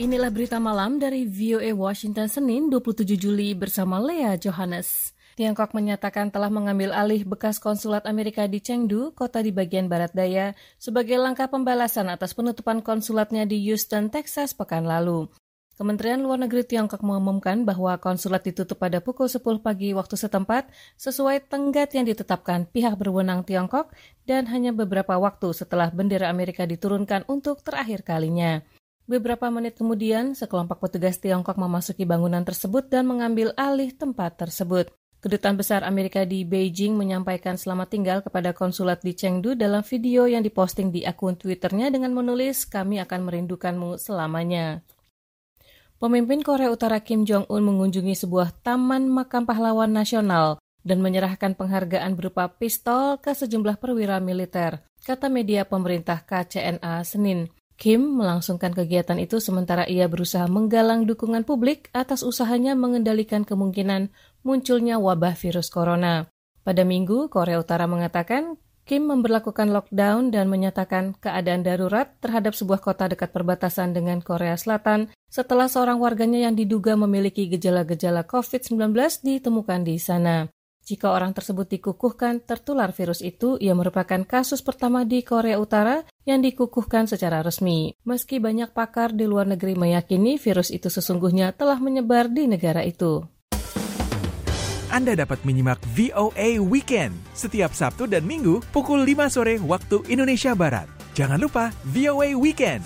Speaker 6: Inilah berita malam dari VOA Washington Senin 27 Juli bersama Lea Johannes. Tiongkok menyatakan telah mengambil alih bekas konsulat Amerika di Chengdu, kota di bagian barat daya, sebagai langkah pembalasan atas penutupan konsulatnya di Houston, Texas pekan lalu. Kementerian Luar Negeri Tiongkok mengumumkan bahwa konsulat ditutup pada pukul 10 pagi waktu setempat sesuai tenggat yang ditetapkan pihak berwenang Tiongkok dan hanya beberapa waktu setelah bendera Amerika diturunkan untuk terakhir kalinya. Beberapa menit kemudian, sekelompok petugas Tiongkok memasuki bangunan tersebut dan mengambil alih tempat tersebut. Kedutaan Besar Amerika di Beijing menyampaikan selamat tinggal kepada konsulat di Chengdu dalam video yang diposting di akun Twitternya dengan menulis, kami akan merindukanmu selamanya. Pemimpin Korea Utara Kim Jong-un mengunjungi sebuah taman makam pahlawan nasional dan menyerahkan penghargaan berupa pistol ke sejumlah perwira militer, kata media pemerintah KCNA Senin. Kim melangsungkan kegiatan itu sementara ia berusaha menggalang dukungan publik atas usahanya mengendalikan kemungkinan munculnya wabah virus corona. Pada minggu, Korea Utara mengatakan Kim memperlakukan lockdown dan menyatakan keadaan darurat terhadap sebuah kota dekat perbatasan dengan Korea Selatan setelah seorang warganya yang diduga memiliki gejala-gejala COVID-19 ditemukan di sana. Jika orang tersebut dikukuhkan tertular virus itu, ia merupakan kasus pertama di Korea Utara yang dikukuhkan secara resmi. Meski banyak pakar di luar negeri meyakini virus itu sesungguhnya telah menyebar di negara itu.
Speaker 1: Anda dapat menyimak VOA Weekend setiap Sabtu dan Minggu pukul 5 sore waktu Indonesia Barat. Jangan lupa VOA Weekend.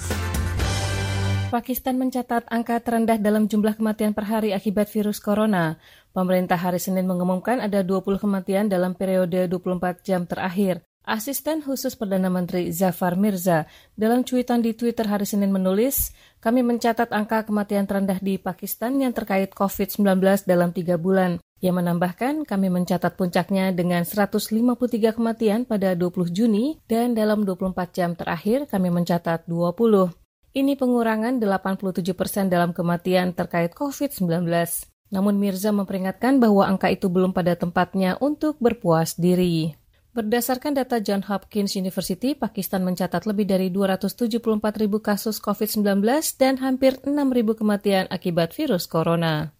Speaker 6: Pakistan mencatat angka terendah dalam jumlah kematian per hari akibat virus corona. Pemerintah hari Senin mengumumkan ada 20 kematian dalam periode 24 jam terakhir. Asisten khusus Perdana Menteri Zafar Mirza dalam cuitan di Twitter hari Senin menulis, kami mencatat angka kematian terendah di Pakistan yang terkait COVID-19 dalam tiga bulan. Ia menambahkan, kami mencatat puncaknya dengan 153 kematian pada 20 Juni dan dalam 24 jam terakhir kami mencatat 20. Ini pengurangan 87 persen dalam kematian terkait COVID-19. Namun Mirza memperingatkan bahwa angka itu belum pada tempatnya untuk berpuas diri. Berdasarkan data John Hopkins University, Pakistan mencatat lebih dari 274 ribu kasus COVID-19 dan hampir 6 ribu kematian akibat virus corona.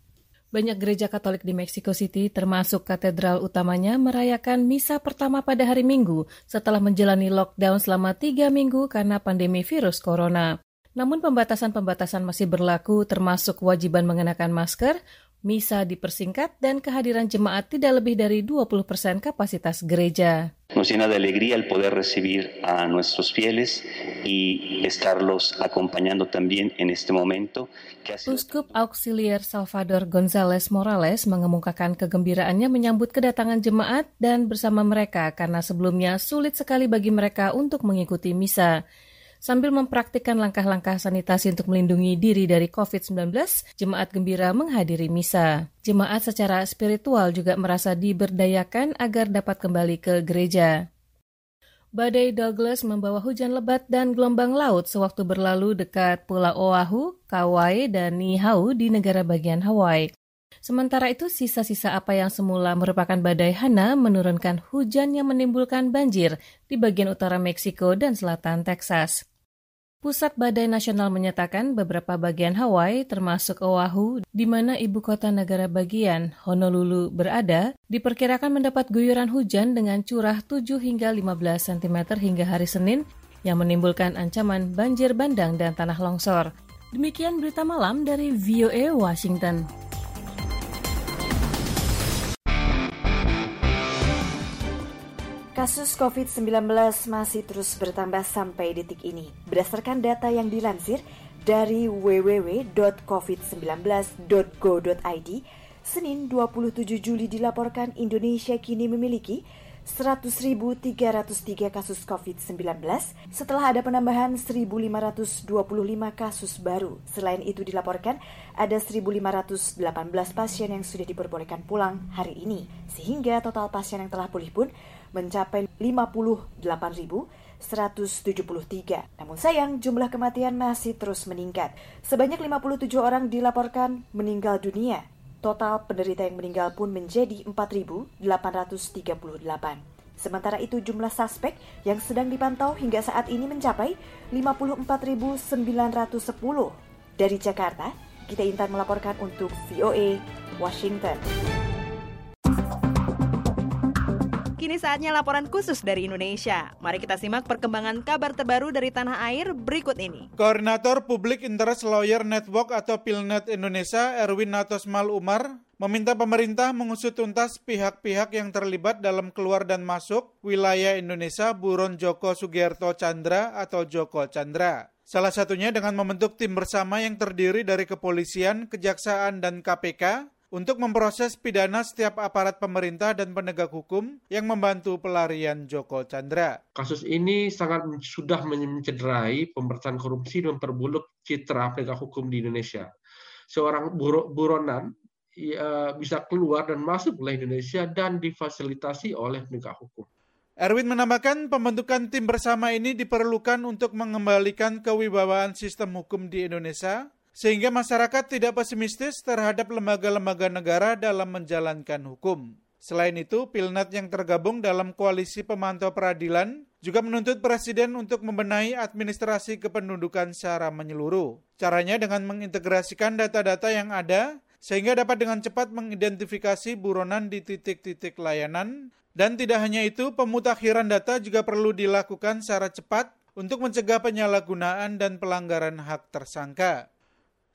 Speaker 6: Banyak gereja Katolik di Mexico City, termasuk katedral utamanya, merayakan misa pertama pada hari Minggu setelah menjalani lockdown selama tiga minggu karena pandemi virus corona. Namun pembatasan-pembatasan masih berlaku termasuk kewajiban mengenakan masker, misa dipersingkat, dan kehadiran jemaat tidak lebih dari 20% kapasitas gereja.
Speaker 7: Nos llena de alegría el poder recibir a nuestros fieles y estarlos acompañando también en este momento.
Speaker 6: Uskup Auxiliar Salvador González Morales mengemukakan kegembiraannya menyambut kedatangan jemaat dan bersama mereka karena sebelumnya sulit sekali bagi mereka untuk mengikuti misa. Sambil mempraktikkan langkah-langkah sanitasi untuk melindungi diri dari COVID-19, jemaat gembira menghadiri misa. Jemaat secara spiritual juga merasa diberdayakan agar dapat kembali ke gereja. Badai Douglas membawa hujan lebat dan gelombang laut sewaktu berlalu dekat Pulau Oahu, Kauai, dan Niihau di negara bagian Hawaii. Sementara itu, sisa-sisa apa yang semula merupakan badai Hana menurunkan hujan yang menimbulkan banjir di bagian utara Meksiko dan selatan Texas. Pusat Badai Nasional menyatakan beberapa bagian Hawaii, termasuk Oahu, di mana ibu kota negara bagian Honolulu berada, diperkirakan mendapat guyuran hujan dengan curah 7 hingga 15 cm hingga hari Senin yang menimbulkan ancaman banjir bandang dan tanah longsor. Demikian berita malam dari VOA Washington.
Speaker 8: Kasus COVID-19 masih terus bertambah sampai detik ini. Berdasarkan data yang dilansir dari www.covid19.go.id, Senin 27 Juli dilaporkan Indonesia kini memiliki 100.303 kasus COVID-19 setelah ada penambahan 1.525 kasus baru. Selain itu dilaporkan ada 1.518 pasien yang sudah diperbolehkan pulang hari ini, sehingga total pasien yang telah pulih pun mencapai 58.173. Namun sayang, jumlah kematian masih terus meningkat. Sebanyak 57 orang dilaporkan meninggal dunia. Total penderita yang meninggal pun menjadi 4.838. Sementara itu jumlah suspek yang sedang dipantau hingga saat ini mencapai 54.910. Dari Jakarta, kita Intan melaporkan untuk VOA Washington.
Speaker 21: Kini saatnya laporan khusus dari Indonesia. Mari kita simak perkembangan kabar terbaru dari tanah air berikut ini.
Speaker 9: Koordinator Public Interest Lawyer Network atau PILNET Indonesia, Erwin Natosmal Umar, meminta pemerintah mengusut tuntas pihak-pihak yang terlibat dalam keluar dan masuk wilayah Indonesia buron Joko Sugiarto Chandra atau Joko Chandra. Salah satunya dengan membentuk tim bersama yang terdiri dari kepolisian, kejaksaan, dan KPK untuk memproses pidana setiap aparat pemerintah dan penegak hukum yang membantu pelarian Joko Chandra.
Speaker 10: Kasus ini sangat sudah mencederai pemberantasan korupsi dan memperburuk citra penegak hukum di Indonesia. Seorang buro, buronan ya, bisa keluar dan masuk ke Indonesia dan difasilitasi oleh penegak hukum.
Speaker 9: Erwin menambahkan pembentukan tim bersama ini diperlukan untuk mengembalikan kewibawaan sistem hukum di Indonesia sehingga masyarakat tidak pesimistis terhadap lembaga-lembaga negara dalam menjalankan hukum. Selain itu, Pilnat yang tergabung dalam koalisi pemantau peradilan juga menuntut Presiden untuk membenahi administrasi kependudukan secara menyeluruh. Caranya dengan mengintegrasikan data-data yang ada sehingga dapat dengan cepat mengidentifikasi buronan di titik-titik layanan dan tidak hanya itu, pemutakhiran data juga perlu dilakukan secara cepat untuk mencegah penyalahgunaan dan pelanggaran hak tersangka.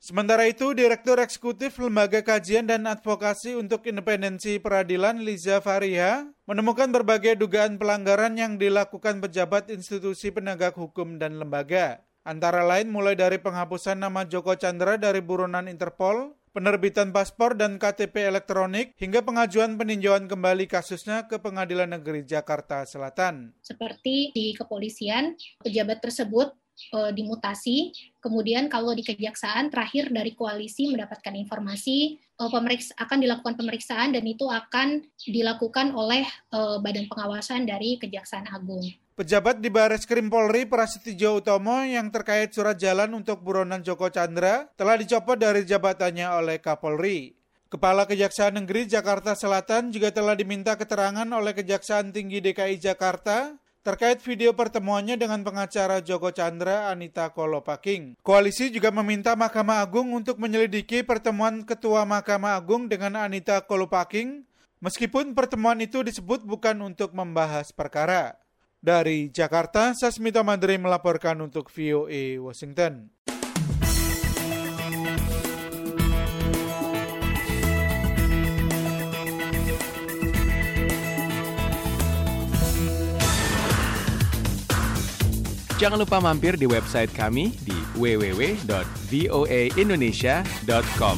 Speaker 9: Sementara itu, Direktur Eksekutif Lembaga Kajian dan Advokasi untuk Independensi Peradilan Liza Fariha menemukan berbagai dugaan pelanggaran yang dilakukan pejabat institusi penegak hukum dan lembaga. Antara lain mulai dari penghapusan nama Joko Chandra dari buronan Interpol, penerbitan paspor dan KTP elektronik, hingga pengajuan peninjauan kembali kasusnya ke Pengadilan Negeri Jakarta Selatan.
Speaker 11: Seperti di kepolisian, pejabat tersebut uh, dimutasi. Kemudian kalau di kejaksaan terakhir dari koalisi mendapatkan informasi uh, pemeriksa akan dilakukan pemeriksaan dan itu akan dilakukan oleh uh, Badan Pengawasan dari Kejaksaan Agung.
Speaker 9: Pejabat di Baris Krim Polri Prasetyo Utomo yang terkait surat jalan untuk buronan Joko Chandra telah dicopot dari jabatannya oleh Kapolri. Kepala Kejaksaan Negeri Jakarta Selatan juga telah diminta keterangan oleh Kejaksaan Tinggi DKI Jakarta terkait video pertemuannya dengan pengacara Joko Chandra Anita Kolopaking. Koalisi juga meminta Mahkamah Agung untuk menyelidiki pertemuan Ketua Mahkamah Agung dengan Anita Kolopaking, meskipun pertemuan itu disebut bukan untuk membahas perkara. Dari Jakarta, Sasmita Madri melaporkan untuk VOA Washington.
Speaker 1: Jangan lupa mampir di website kami di www.voaindonesia.com.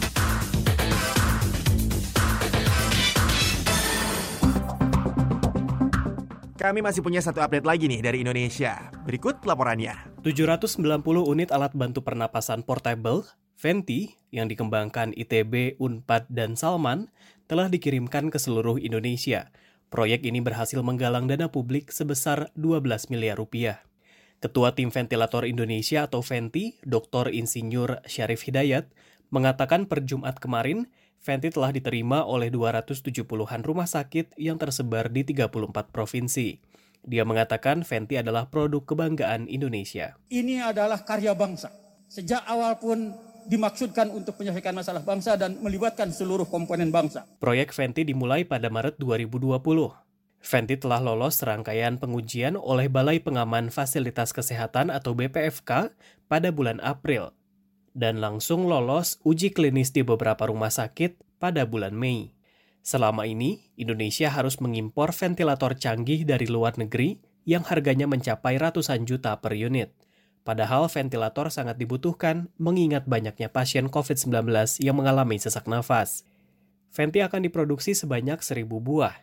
Speaker 3: Kami masih punya satu update lagi nih dari Indonesia. Berikut laporannya.
Speaker 12: 790 unit alat bantu pernapasan portable, Venti, yang dikembangkan ITB, Unpad, dan Salman, telah dikirimkan ke seluruh Indonesia. Proyek ini berhasil menggalang dana publik sebesar 12 miliar rupiah. Ketua Tim Ventilator Indonesia atau Venti, Dr. Insinyur Syarif Hidayat, mengatakan per Jumat kemarin, Fenty telah diterima oleh 270-an rumah sakit yang tersebar di 34 provinsi. Dia mengatakan Fenty adalah produk kebanggaan Indonesia.
Speaker 13: Ini adalah karya bangsa. Sejak awal pun dimaksudkan untuk menyelesaikan masalah bangsa dan melibatkan seluruh komponen bangsa.
Speaker 12: Proyek Fenty dimulai pada Maret 2020. Fenty telah lolos serangkaian pengujian oleh Balai Pengaman Fasilitas Kesehatan atau BPFK pada bulan April dan langsung lolos uji klinis di beberapa rumah sakit pada bulan Mei. Selama ini, Indonesia harus mengimpor ventilator canggih dari luar negeri yang harganya mencapai ratusan juta per unit. Padahal ventilator sangat dibutuhkan mengingat banyaknya pasien COVID-19 yang mengalami sesak nafas. Venti akan diproduksi sebanyak 1000 buah.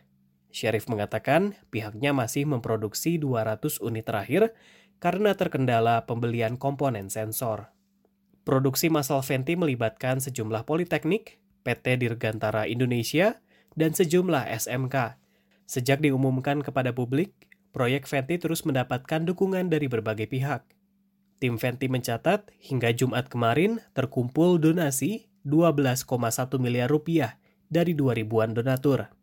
Speaker 12: Syarif mengatakan pihaknya masih memproduksi 200 unit terakhir karena terkendala pembelian komponen sensor. Produksi massal Venti melibatkan sejumlah politeknik, PT Dirgantara Indonesia, dan sejumlah SMK. Sejak diumumkan kepada publik, proyek Venti terus mendapatkan dukungan dari berbagai pihak. Tim Venti mencatat hingga Jumat kemarin terkumpul donasi 12,1 miliar rupiah dari 2000-an donatur.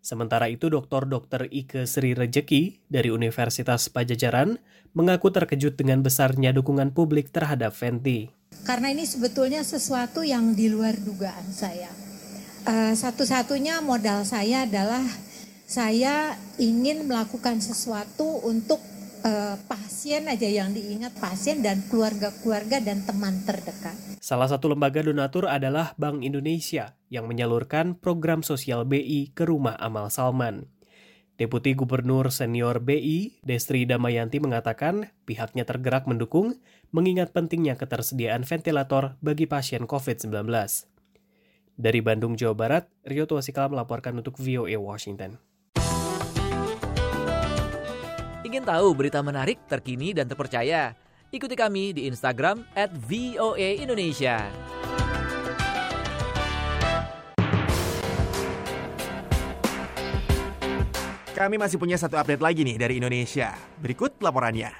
Speaker 12: Sementara itu. Dr. Ike Sri Rejeki dari Universitas Pajajaran mengaku terkejut dengan besarnya dukungan publik terhadap Venti.
Speaker 14: Karena ini sebetulnya sesuatu yang di luar dugaan saya. Uh, satu-satunya modal saya adalah saya ingin melakukan sesuatu untuk uh, pasien aja yang diingat pasien dan keluarga-keluarga dan teman terdekat.
Speaker 12: Salah satu lembaga donatur adalah Bank Indonesia yang menyalurkan program sosial BI ke rumah amal Salman. Deputi Gubernur Senior BI, Destri Damayanti mengatakan pihaknya tergerak mendukung mengingat pentingnya ketersediaan ventilator bagi pasien COVID-19. Dari Bandung, Jawa Barat, Rio Tuasikala melaporkan untuk VOA Washington.
Speaker 34: Ingin tahu berita menarik, terkini, dan terpercaya? Ikuti kami di Instagram at VOA Indonesia.
Speaker 3: Kami masih punya satu update lagi nih dari Indonesia. Berikut laporannya.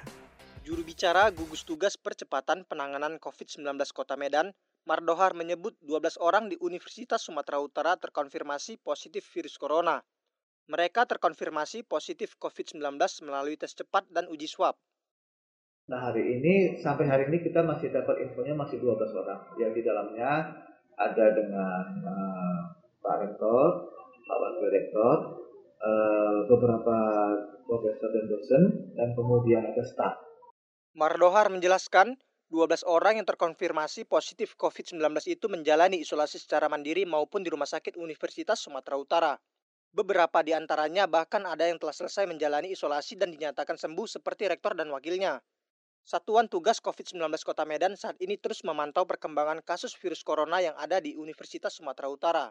Speaker 16: Juru bicara gugus tugas percepatan penanganan COVID-19 Kota Medan, Mardohar menyebut 12 orang di Universitas Sumatera Utara terkonfirmasi positif virus corona. Mereka terkonfirmasi positif COVID-19 melalui tes cepat dan uji swab.
Speaker 17: Nah hari ini, sampai hari ini kita masih dapat infonya masih 12 orang. Yang di dalamnya ada dengan uh, Pak Rektor, Pak Wakil Rektor, uh, beberapa profesor dan dosen, dan kemudian ada staf.
Speaker 16: Mardohar menjelaskan, 12 orang yang terkonfirmasi positif COVID-19 itu menjalani isolasi secara mandiri maupun di Rumah Sakit Universitas Sumatera Utara. Beberapa di antaranya bahkan ada yang telah selesai menjalani isolasi dan dinyatakan sembuh seperti rektor dan wakilnya. Satuan Tugas COVID-19 Kota Medan saat ini terus memantau perkembangan kasus virus corona yang ada di Universitas Sumatera Utara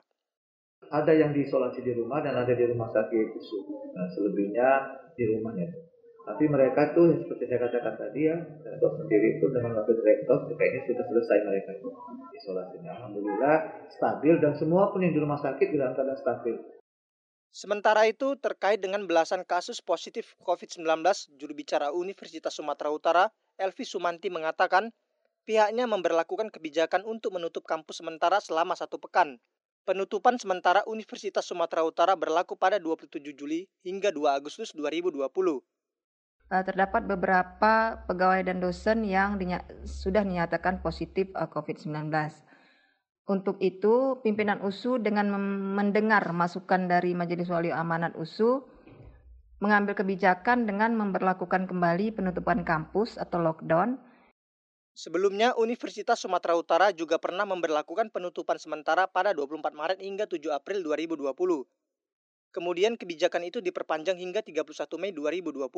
Speaker 17: ada yang diisolasi di rumah dan ada di rumah sakit Nah, selebihnya di rumahnya. Tapi mereka tuh seperti saya katakan tadi ya, dokter sendiri itu dengan wakil direktur kayaknya sudah selesai mereka itu isolasinya. Alhamdulillah stabil dan semua pun yang di rumah sakit dalam keadaan stabil.
Speaker 16: Sementara itu, terkait dengan belasan kasus positif COVID-19, juru bicara Universitas Sumatera Utara, Elvi Sumanti mengatakan, pihaknya memperlakukan kebijakan untuk menutup kampus sementara selama satu pekan Penutupan sementara Universitas Sumatera Utara berlaku pada 27 Juli hingga 2 Agustus 2020.
Speaker 18: Eh, terdapat beberapa pegawai dan dosen yang sudah dinyatakan positif eh, COVID-19. Untuk itu, pimpinan USU dengan mendengar masukan dari Majelis Wali Amanat USU mengambil kebijakan dengan memperlakukan kembali penutupan kampus atau lockdown
Speaker 16: Sebelumnya, Universitas Sumatera Utara juga pernah memperlakukan penutupan sementara pada 24 Maret hingga 7 April 2020. Kemudian kebijakan itu diperpanjang hingga 31 Mei 2020.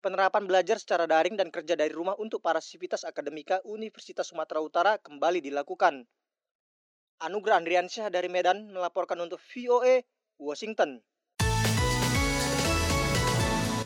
Speaker 16: Penerapan belajar secara daring dan kerja dari rumah untuk para sivitas akademika Universitas Sumatera Utara kembali dilakukan. Anugerah Andriansyah dari Medan melaporkan untuk VOA Washington.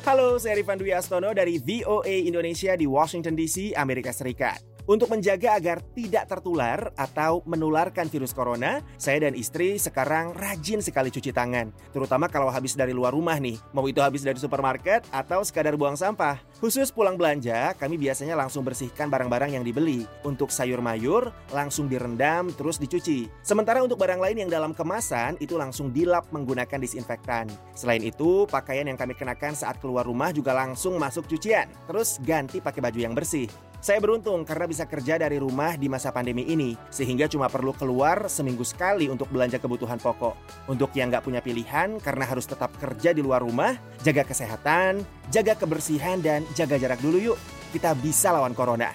Speaker 3: Halo, saya Rifan Dwi Astono dari VOA Indonesia di Washington DC, Amerika Serikat. Untuk menjaga agar tidak tertular atau menularkan virus corona, saya dan istri sekarang rajin sekali cuci tangan. Terutama kalau habis dari luar rumah nih, mau itu habis dari supermarket atau sekadar buang sampah. Khusus pulang belanja, kami biasanya langsung bersihkan barang-barang yang dibeli. Untuk sayur mayur, langsung direndam terus dicuci. Sementara untuk barang lain yang dalam kemasan, itu langsung dilap menggunakan disinfektan. Selain itu, pakaian yang kami kenakan saat keluar rumah juga langsung masuk cucian. Terus ganti pakai baju yang bersih. Saya beruntung karena bisa kerja dari rumah di masa pandemi ini, sehingga cuma perlu keluar seminggu sekali untuk belanja kebutuhan pokok. Untuk yang nggak punya pilihan karena harus tetap kerja di luar rumah, jaga kesehatan, jaga kebersihan, dan jaga jarak dulu yuk. Kita bisa lawan corona.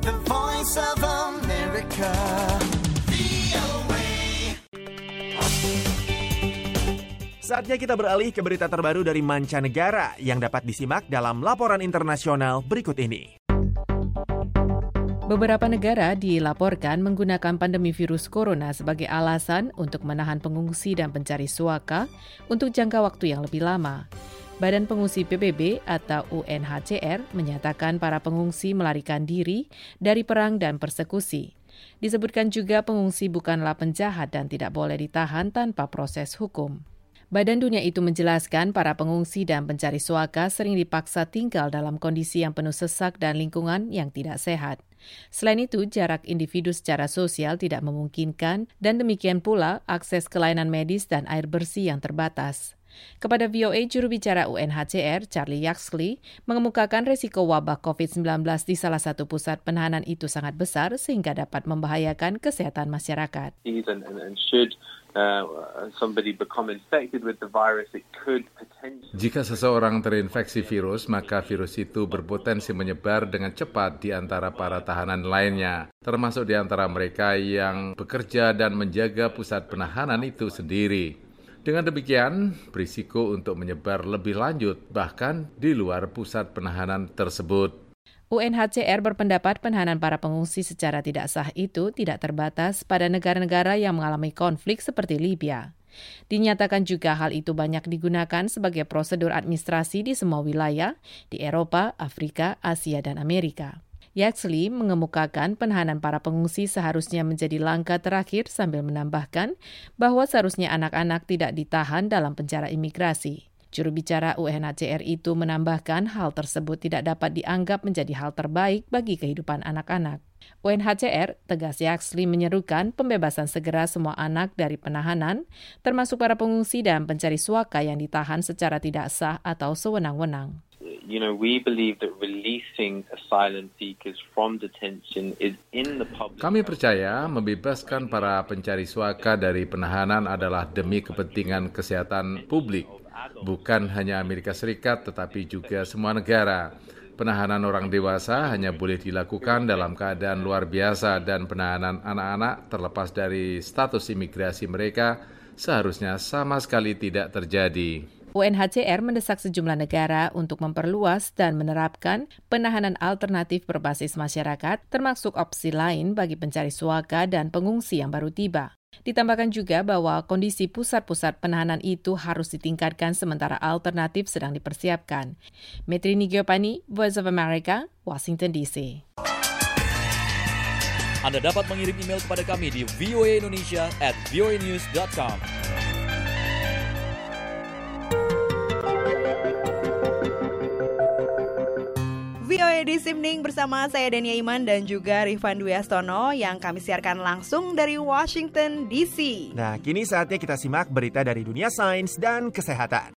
Speaker 35: The Voice of America.
Speaker 3: Saatnya kita beralih ke berita terbaru dari mancanegara yang dapat disimak dalam laporan internasional berikut ini.
Speaker 19: Beberapa negara dilaporkan menggunakan pandemi virus corona sebagai alasan untuk menahan pengungsi dan pencari suaka untuk jangka waktu yang lebih lama. Badan Pengungsi PBB atau UNHCR menyatakan para pengungsi melarikan diri dari perang dan persekusi. Disebutkan juga pengungsi bukanlah penjahat dan tidak boleh ditahan tanpa proses hukum. Badan Dunia itu menjelaskan para pengungsi dan pencari suaka sering dipaksa tinggal dalam kondisi yang penuh sesak dan lingkungan yang tidak sehat. Selain itu, jarak individu secara sosial tidak memungkinkan dan demikian pula akses ke medis dan air bersih yang terbatas. Kepada VOA, juru bicara UNHCR, Charlie Yaxley, mengemukakan resiko wabah COVID-19 di salah satu pusat penahanan itu sangat besar sehingga dapat membahayakan kesehatan masyarakat.
Speaker 4: Jika seseorang terinfeksi virus, maka virus itu berpotensi menyebar dengan cepat di antara para tahanan lainnya, termasuk di antara mereka yang bekerja dan menjaga pusat penahanan itu sendiri. Dengan demikian, berisiko untuk menyebar lebih lanjut, bahkan di luar pusat penahanan tersebut.
Speaker 19: UNHCR berpendapat penahanan para pengungsi secara tidak sah itu tidak terbatas pada negara-negara yang mengalami konflik seperti Libya. Dinyatakan juga hal itu banyak digunakan sebagai prosedur administrasi di semua wilayah di Eropa, Afrika, Asia, dan Amerika. Yaxley mengemukakan penahanan para pengungsi seharusnya menjadi langkah terakhir sambil menambahkan bahwa seharusnya anak-anak tidak ditahan dalam penjara imigrasi. Juru bicara UNHCR itu menambahkan hal tersebut tidak dapat dianggap menjadi hal terbaik bagi kehidupan anak-anak. UNHCR tegas Yaxley menyerukan pembebasan segera semua anak dari penahanan, termasuk para pengungsi dan pencari suaka yang ditahan secara tidak sah atau sewenang-wenang.
Speaker 20: You know, we believe that releasing asylum seekers from detention is in the public.
Speaker 4: Kami percaya membebaskan para pencari suaka dari penahanan adalah demi kepentingan kesehatan publik bukan hanya Amerika Serikat tetapi juga semua negara. Penahanan orang dewasa hanya boleh dilakukan dalam keadaan luar biasa dan penahanan anak-anak terlepas dari status imigrasi mereka seharusnya sama sekali tidak terjadi.
Speaker 19: UNHCR mendesak sejumlah negara untuk memperluas dan menerapkan penahanan alternatif berbasis masyarakat, termasuk opsi lain bagi pencari suaka dan pengungsi yang baru tiba. Ditambahkan juga bahwa kondisi pusat-pusat penahanan itu harus ditingkatkan sementara alternatif sedang dipersiapkan. Metri Nigiopani, Voice of America, Washington DC.
Speaker 34: Anda dapat mengirim email kepada kami di voaindonesia at voanews.com.
Speaker 21: VOA di Simning bersama saya Dania Iman dan juga Rifan Dwi Astono yang kami siarkan langsung dari Washington DC.
Speaker 3: Nah, kini saatnya kita simak berita dari dunia sains dan kesehatan.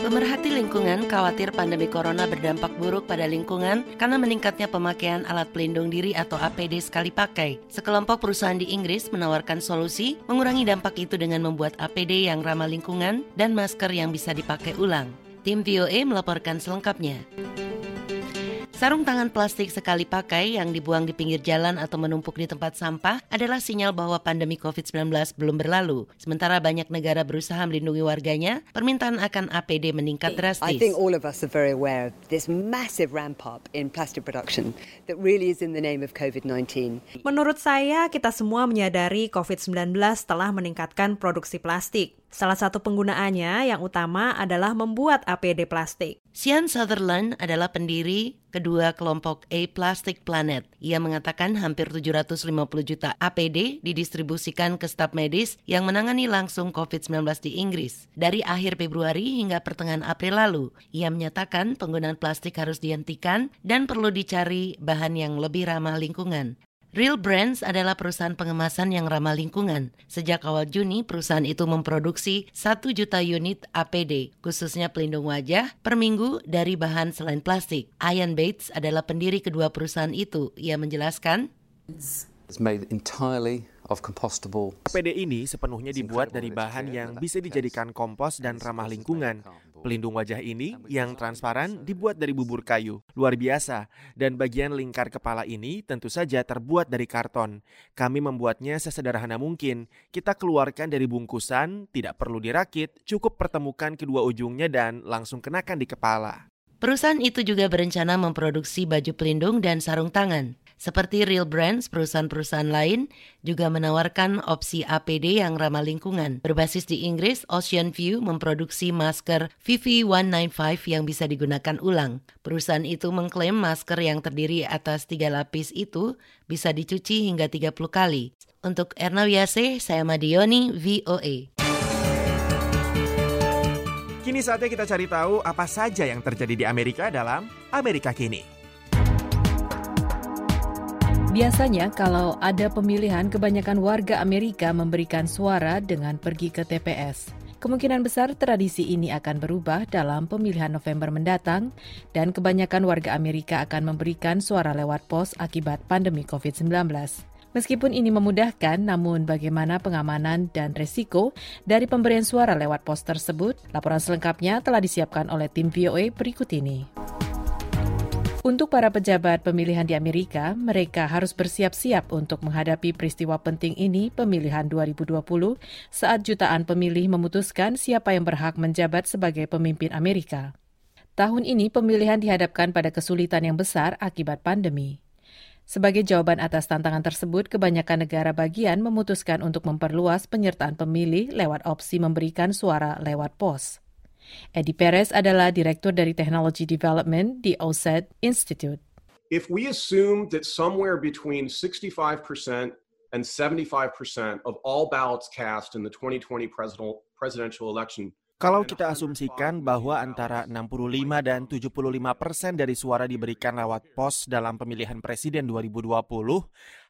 Speaker 22: Pemerhati lingkungan khawatir pandemi corona berdampak buruk pada lingkungan karena meningkatnya pemakaian alat pelindung diri atau APD sekali pakai. Sekelompok perusahaan di Inggris menawarkan solusi mengurangi dampak itu dengan membuat APD yang ramah lingkungan dan masker yang bisa dipakai ulang. Tim VOA melaporkan selengkapnya. Sarung tangan plastik sekali pakai yang dibuang di pinggir jalan atau menumpuk di tempat sampah adalah sinyal bahwa pandemi COVID-19 belum berlalu. Sementara banyak negara berusaha melindungi warganya, permintaan akan APD meningkat drastis.
Speaker 36: I think all of us are very aware of this massive ramp up in plastic production that really is in the name of COVID-19.
Speaker 21: Menurut saya, kita semua menyadari COVID-19 telah meningkatkan produksi plastik. Salah satu penggunaannya yang utama adalah membuat APD plastik.
Speaker 22: Sian Sutherland adalah pendiri kedua kelompok A Plastic Planet. Ia mengatakan hampir 750 juta APD didistribusikan ke staf medis yang menangani langsung COVID-19 di Inggris. Dari akhir Februari hingga pertengahan April lalu, ia menyatakan penggunaan plastik harus dihentikan dan perlu dicari bahan yang lebih ramah lingkungan. Real Brands adalah perusahaan pengemasan yang ramah lingkungan. Sejak awal Juni, perusahaan itu memproduksi 1 juta unit APD, khususnya pelindung wajah, per minggu dari bahan selain plastik. Ian Bates adalah pendiri kedua perusahaan itu. Ia menjelaskan,
Speaker 37: It's made entirely of compostable.
Speaker 3: APD ini sepenuhnya dibuat dari bahan yang bisa dijadikan kompos dan ramah lingkungan. Pelindung wajah ini yang transparan dibuat dari bubur kayu. Luar biasa. Dan bagian lingkar kepala ini tentu saja terbuat dari karton. Kami membuatnya sesederhana mungkin. Kita keluarkan dari bungkusan, tidak perlu dirakit, cukup pertemukan kedua ujungnya dan langsung kenakan di kepala.
Speaker 22: Perusahaan itu juga berencana memproduksi baju pelindung dan sarung tangan. Seperti Real Brands, perusahaan-perusahaan lain juga menawarkan opsi APD yang ramah lingkungan. Berbasis di Inggris, Ocean View memproduksi masker VV195 yang bisa digunakan ulang. Perusahaan itu mengklaim masker yang terdiri atas tiga lapis itu bisa dicuci hingga 30 kali. Untuk Erna Wiase, saya Madioni, VOA.
Speaker 3: Kini saatnya kita cari tahu apa saja yang terjadi di Amerika dalam Amerika Kini.
Speaker 19: Biasanya kalau ada pemilihan kebanyakan warga Amerika memberikan suara dengan pergi ke TPS. Kemungkinan besar tradisi ini akan berubah dalam pemilihan November mendatang dan kebanyakan warga Amerika akan memberikan suara lewat pos akibat pandemi COVID-19. Meskipun ini memudahkan, namun bagaimana pengamanan dan resiko dari pemberian suara lewat pos tersebut? Laporan selengkapnya telah disiapkan oleh tim VOA berikut ini. Untuk para pejabat pemilihan di Amerika, mereka harus bersiap-siap untuk menghadapi peristiwa penting ini pemilihan 2020 saat jutaan pemilih memutuskan siapa yang berhak menjabat sebagai pemimpin Amerika. Tahun ini pemilihan dihadapkan pada kesulitan yang besar akibat pandemi. Sebagai jawaban atas tantangan tersebut, kebanyakan negara bagian memutuskan untuk memperluas penyertaan pemilih lewat opsi memberikan suara lewat pos. Eddie Perez adalah Direktur dari Technology Development di OSED Institute.
Speaker 38: If we assume that somewhere between 65% and 75% of all ballots cast in the 2020 presidential election
Speaker 3: Kalau kita asumsikan bahwa antara 65 dan 75 persen dari suara diberikan lewat pos dalam pemilihan presiden 2020,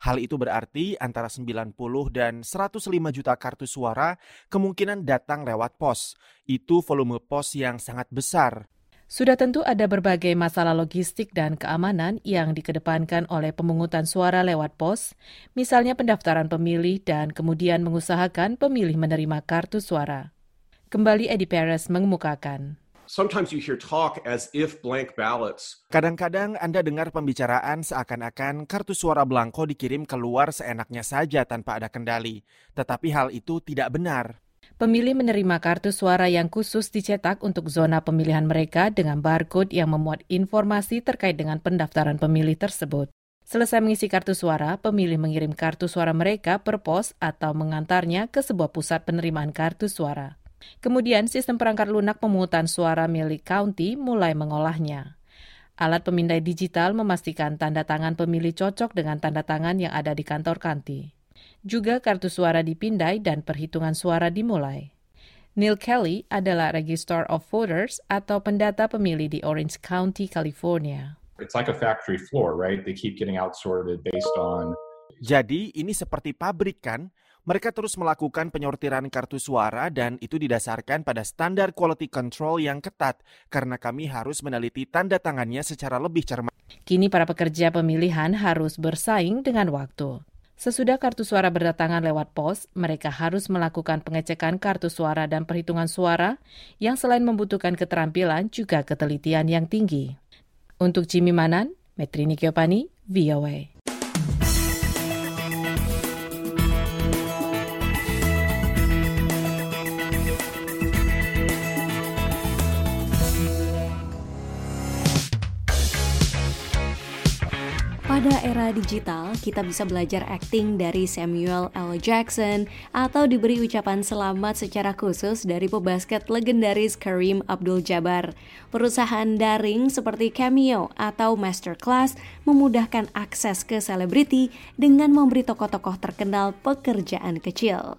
Speaker 3: hal itu berarti antara 90 dan 105 juta kartu suara kemungkinan datang lewat pos. Itu volume pos yang sangat besar.
Speaker 19: Sudah tentu ada berbagai masalah logistik dan keamanan yang dikedepankan oleh pemungutan suara lewat pos, misalnya pendaftaran pemilih dan kemudian mengusahakan pemilih menerima kartu suara. Kembali Eddie Perez mengemukakan.
Speaker 38: Sometimes you hear talk as if blank ballots.
Speaker 3: Kadang-kadang Anda dengar pembicaraan seakan-akan kartu suara blanko dikirim keluar seenaknya saja tanpa ada kendali. Tetapi hal itu tidak benar.
Speaker 19: Pemilih menerima kartu suara yang khusus dicetak untuk zona pemilihan mereka dengan barcode yang memuat informasi terkait dengan pendaftaran pemilih tersebut. Selesai mengisi kartu suara, pemilih mengirim kartu suara mereka per pos atau mengantarnya ke sebuah pusat penerimaan kartu suara. Kemudian sistem perangkat lunak pemungutan suara milik county mulai mengolahnya. Alat pemindai digital memastikan tanda tangan pemilih cocok dengan tanda tangan yang ada di kantor county. Juga kartu suara dipindai dan perhitungan suara dimulai. Neil Kelly adalah Register of Voters atau pendata pemilih di Orange County, California.
Speaker 39: It's like a factory floor, right? They keep getting outsorted based on
Speaker 3: Jadi ini seperti pabrik kan? Mereka terus melakukan penyortiran kartu suara dan itu didasarkan pada standar quality control yang ketat karena kami harus meneliti tanda tangannya secara lebih cermat.
Speaker 19: Kini para pekerja pemilihan harus bersaing dengan waktu. Sesudah kartu suara berdatangan lewat pos, mereka harus melakukan pengecekan kartu suara dan perhitungan suara yang selain membutuhkan keterampilan juga ketelitian yang tinggi. Untuk Jimmy Manan, Metrini Kiopani, VOA.
Speaker 40: Pada era
Speaker 2: digital, kita bisa belajar acting dari Samuel L. Jackson atau diberi ucapan selamat secara khusus dari pebasket legendaris Kareem Abdul-Jabbar. Perusahaan daring seperti Cameo atau Masterclass memudahkan akses ke selebriti dengan memberi tokoh-tokoh terkenal pekerjaan kecil.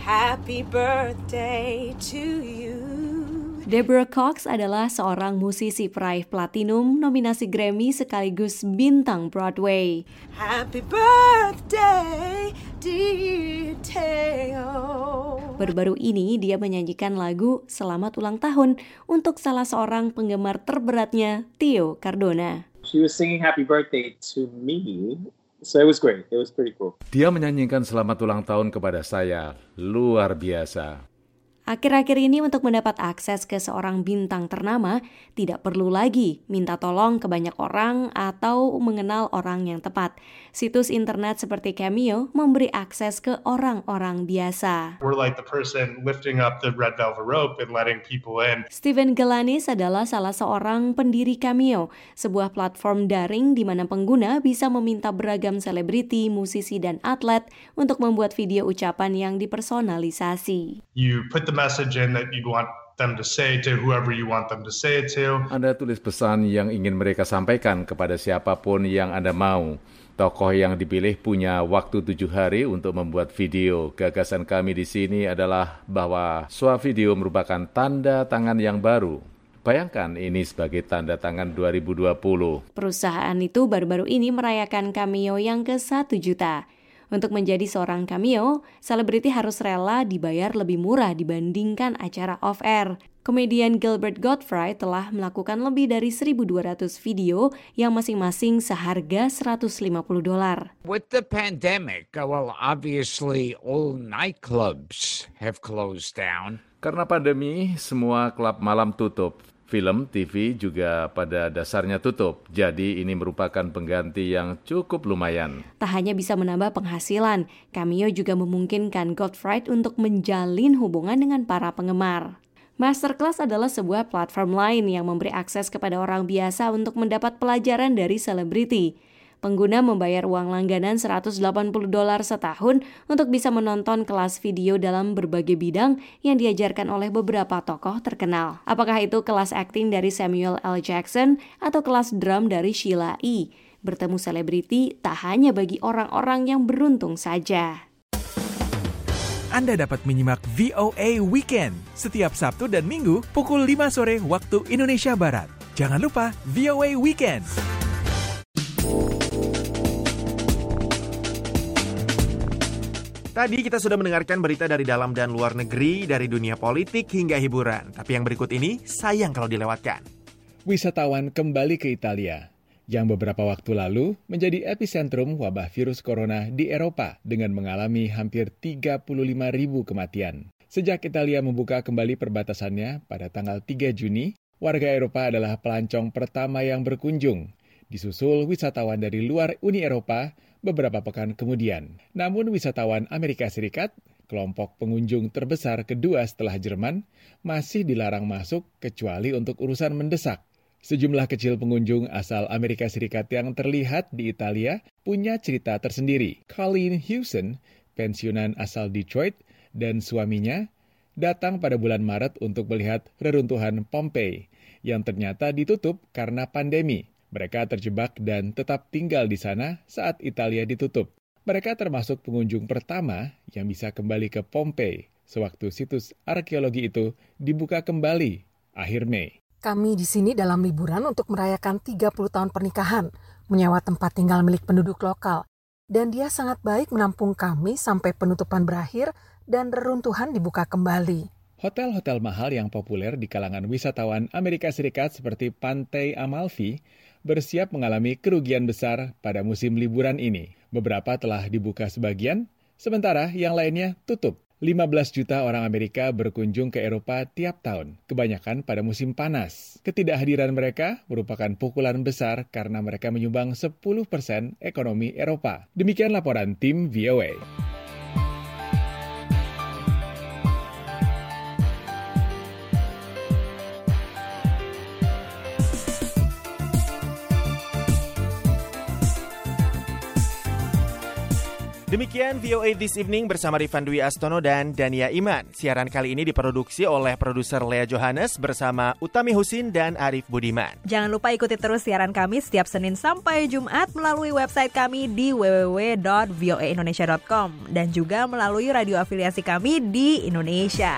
Speaker 28: Happy birthday to you.
Speaker 2: Deborah Cox adalah seorang musisi peraih platinum nominasi Grammy sekaligus bintang Broadway.
Speaker 28: Happy birthday, dear Theo.
Speaker 2: Baru-baru ini dia menyanyikan lagu Selamat Ulang Tahun untuk salah seorang penggemar terberatnya, Theo Cardona.
Speaker 41: She was singing happy birthday to me. So it was great. It was pretty cool.
Speaker 4: Dia menyanyikan selamat ulang tahun kepada saya. Luar biasa.
Speaker 2: Akhir-akhir ini untuk mendapat akses ke seorang bintang ternama, tidak perlu lagi minta tolong ke banyak orang atau mengenal orang yang tepat. Situs internet seperti Cameo memberi akses ke orang-orang biasa.
Speaker 31: We're like the person lifting up the red velvet rope and letting people in.
Speaker 2: Steven Galanis adalah salah seorang pendiri Cameo, sebuah platform daring di mana pengguna bisa meminta beragam selebriti, musisi, dan atlet untuk membuat video ucapan yang dipersonalisasi.
Speaker 31: You put the message in that you want them to say to whoever you want them to say it to.
Speaker 4: Anda tulis pesan yang ingin mereka sampaikan kepada siapa pun yang Anda mau. Tokoh yang dipilih punya waktu tujuh hari untuk membuat video. Gagasan kami di sini adalah bahwa video merupakan tanda tangan yang baru. Bayangkan ini sebagai tanda tangan 2020.
Speaker 2: Perusahaan itu baru-baru ini merayakan cameo yang ke 1 juta. Untuk menjadi seorang cameo, selebriti harus rela dibayar lebih murah dibandingkan acara off-air. Komedian Gilbert Gottfried telah melakukan lebih dari 1.200 video yang masing-masing seharga 150 dolar.
Speaker 42: With the pandemic, uh, well, obviously all nightclubs have closed down.
Speaker 4: Karena pandemi, semua klub malam tutup. Film, TV juga pada dasarnya tutup, jadi ini merupakan pengganti yang cukup lumayan.
Speaker 2: Tak hanya bisa menambah penghasilan, Cameo juga memungkinkan Godfried untuk menjalin hubungan dengan para penggemar. Masterclass adalah sebuah platform lain yang memberi akses kepada orang biasa untuk mendapat pelajaran dari selebriti. Pengguna membayar uang langganan 180 dolar setahun untuk bisa menonton kelas video dalam berbagai bidang yang diajarkan oleh beberapa tokoh terkenal. Apakah itu kelas akting dari Samuel L. Jackson atau kelas drum dari Sheila E. Bertemu selebriti tak hanya bagi orang-orang yang beruntung saja.
Speaker 1: Anda dapat menyimak VOA Weekend setiap Sabtu dan Minggu pukul 5 sore waktu Indonesia Barat. Jangan lupa VOA Weekend.
Speaker 3: Tadi kita sudah mendengarkan berita dari dalam dan luar negeri, dari dunia politik hingga hiburan. Tapi yang berikut ini sayang kalau dilewatkan.
Speaker 32: Wisatawan kembali ke Italia, yang beberapa waktu lalu menjadi epicentrum wabah virus corona di Eropa dengan mengalami hampir 35 ribu kematian. Sejak Italia membuka kembali perbatasannya pada tanggal 3 Juni, warga Eropa adalah pelancong pertama yang berkunjung, disusul wisatawan dari luar Uni Eropa beberapa pekan kemudian. Namun wisatawan Amerika Serikat, kelompok pengunjung terbesar kedua setelah Jerman, masih dilarang masuk kecuali untuk urusan mendesak. Sejumlah kecil pengunjung asal Amerika Serikat yang terlihat di Italia punya cerita tersendiri. Colleen Hewson, pensiunan asal Detroit, dan suaminya datang pada bulan Maret untuk melihat reruntuhan Pompeii yang ternyata ditutup karena pandemi. Mereka terjebak dan tetap tinggal di sana saat Italia ditutup. Mereka termasuk pengunjung pertama yang bisa kembali ke Pompei sewaktu situs arkeologi itu dibuka kembali akhir Mei.
Speaker 33: Kami di sini dalam liburan untuk merayakan 30 tahun pernikahan, menyewa tempat tinggal milik penduduk lokal. Dan dia sangat baik menampung kami sampai penutupan berakhir dan reruntuhan dibuka kembali.
Speaker 32: Hotel-hotel mahal yang populer di kalangan wisatawan Amerika Serikat seperti Pantai Amalfi bersiap mengalami kerugian besar pada musim liburan ini. Beberapa telah dibuka sebagian, sementara yang lainnya tutup. 15 juta orang Amerika berkunjung ke Eropa tiap tahun, kebanyakan pada musim panas. Ketidakhadiran mereka merupakan pukulan besar karena mereka menyumbang 10% ekonomi Eropa. Demikian laporan tim VOA.
Speaker 3: Demikian VOA This Evening bersama Rifan Dwi Astono dan Dania Iman. Siaran kali ini diproduksi oleh produser Lea Johannes bersama Utami Husin dan Arif Budiman.
Speaker 21: Jangan lupa ikuti terus siaran kami setiap Senin sampai Jumat melalui website kami di www.voaindonesia.com dan juga melalui radio afiliasi kami di Indonesia.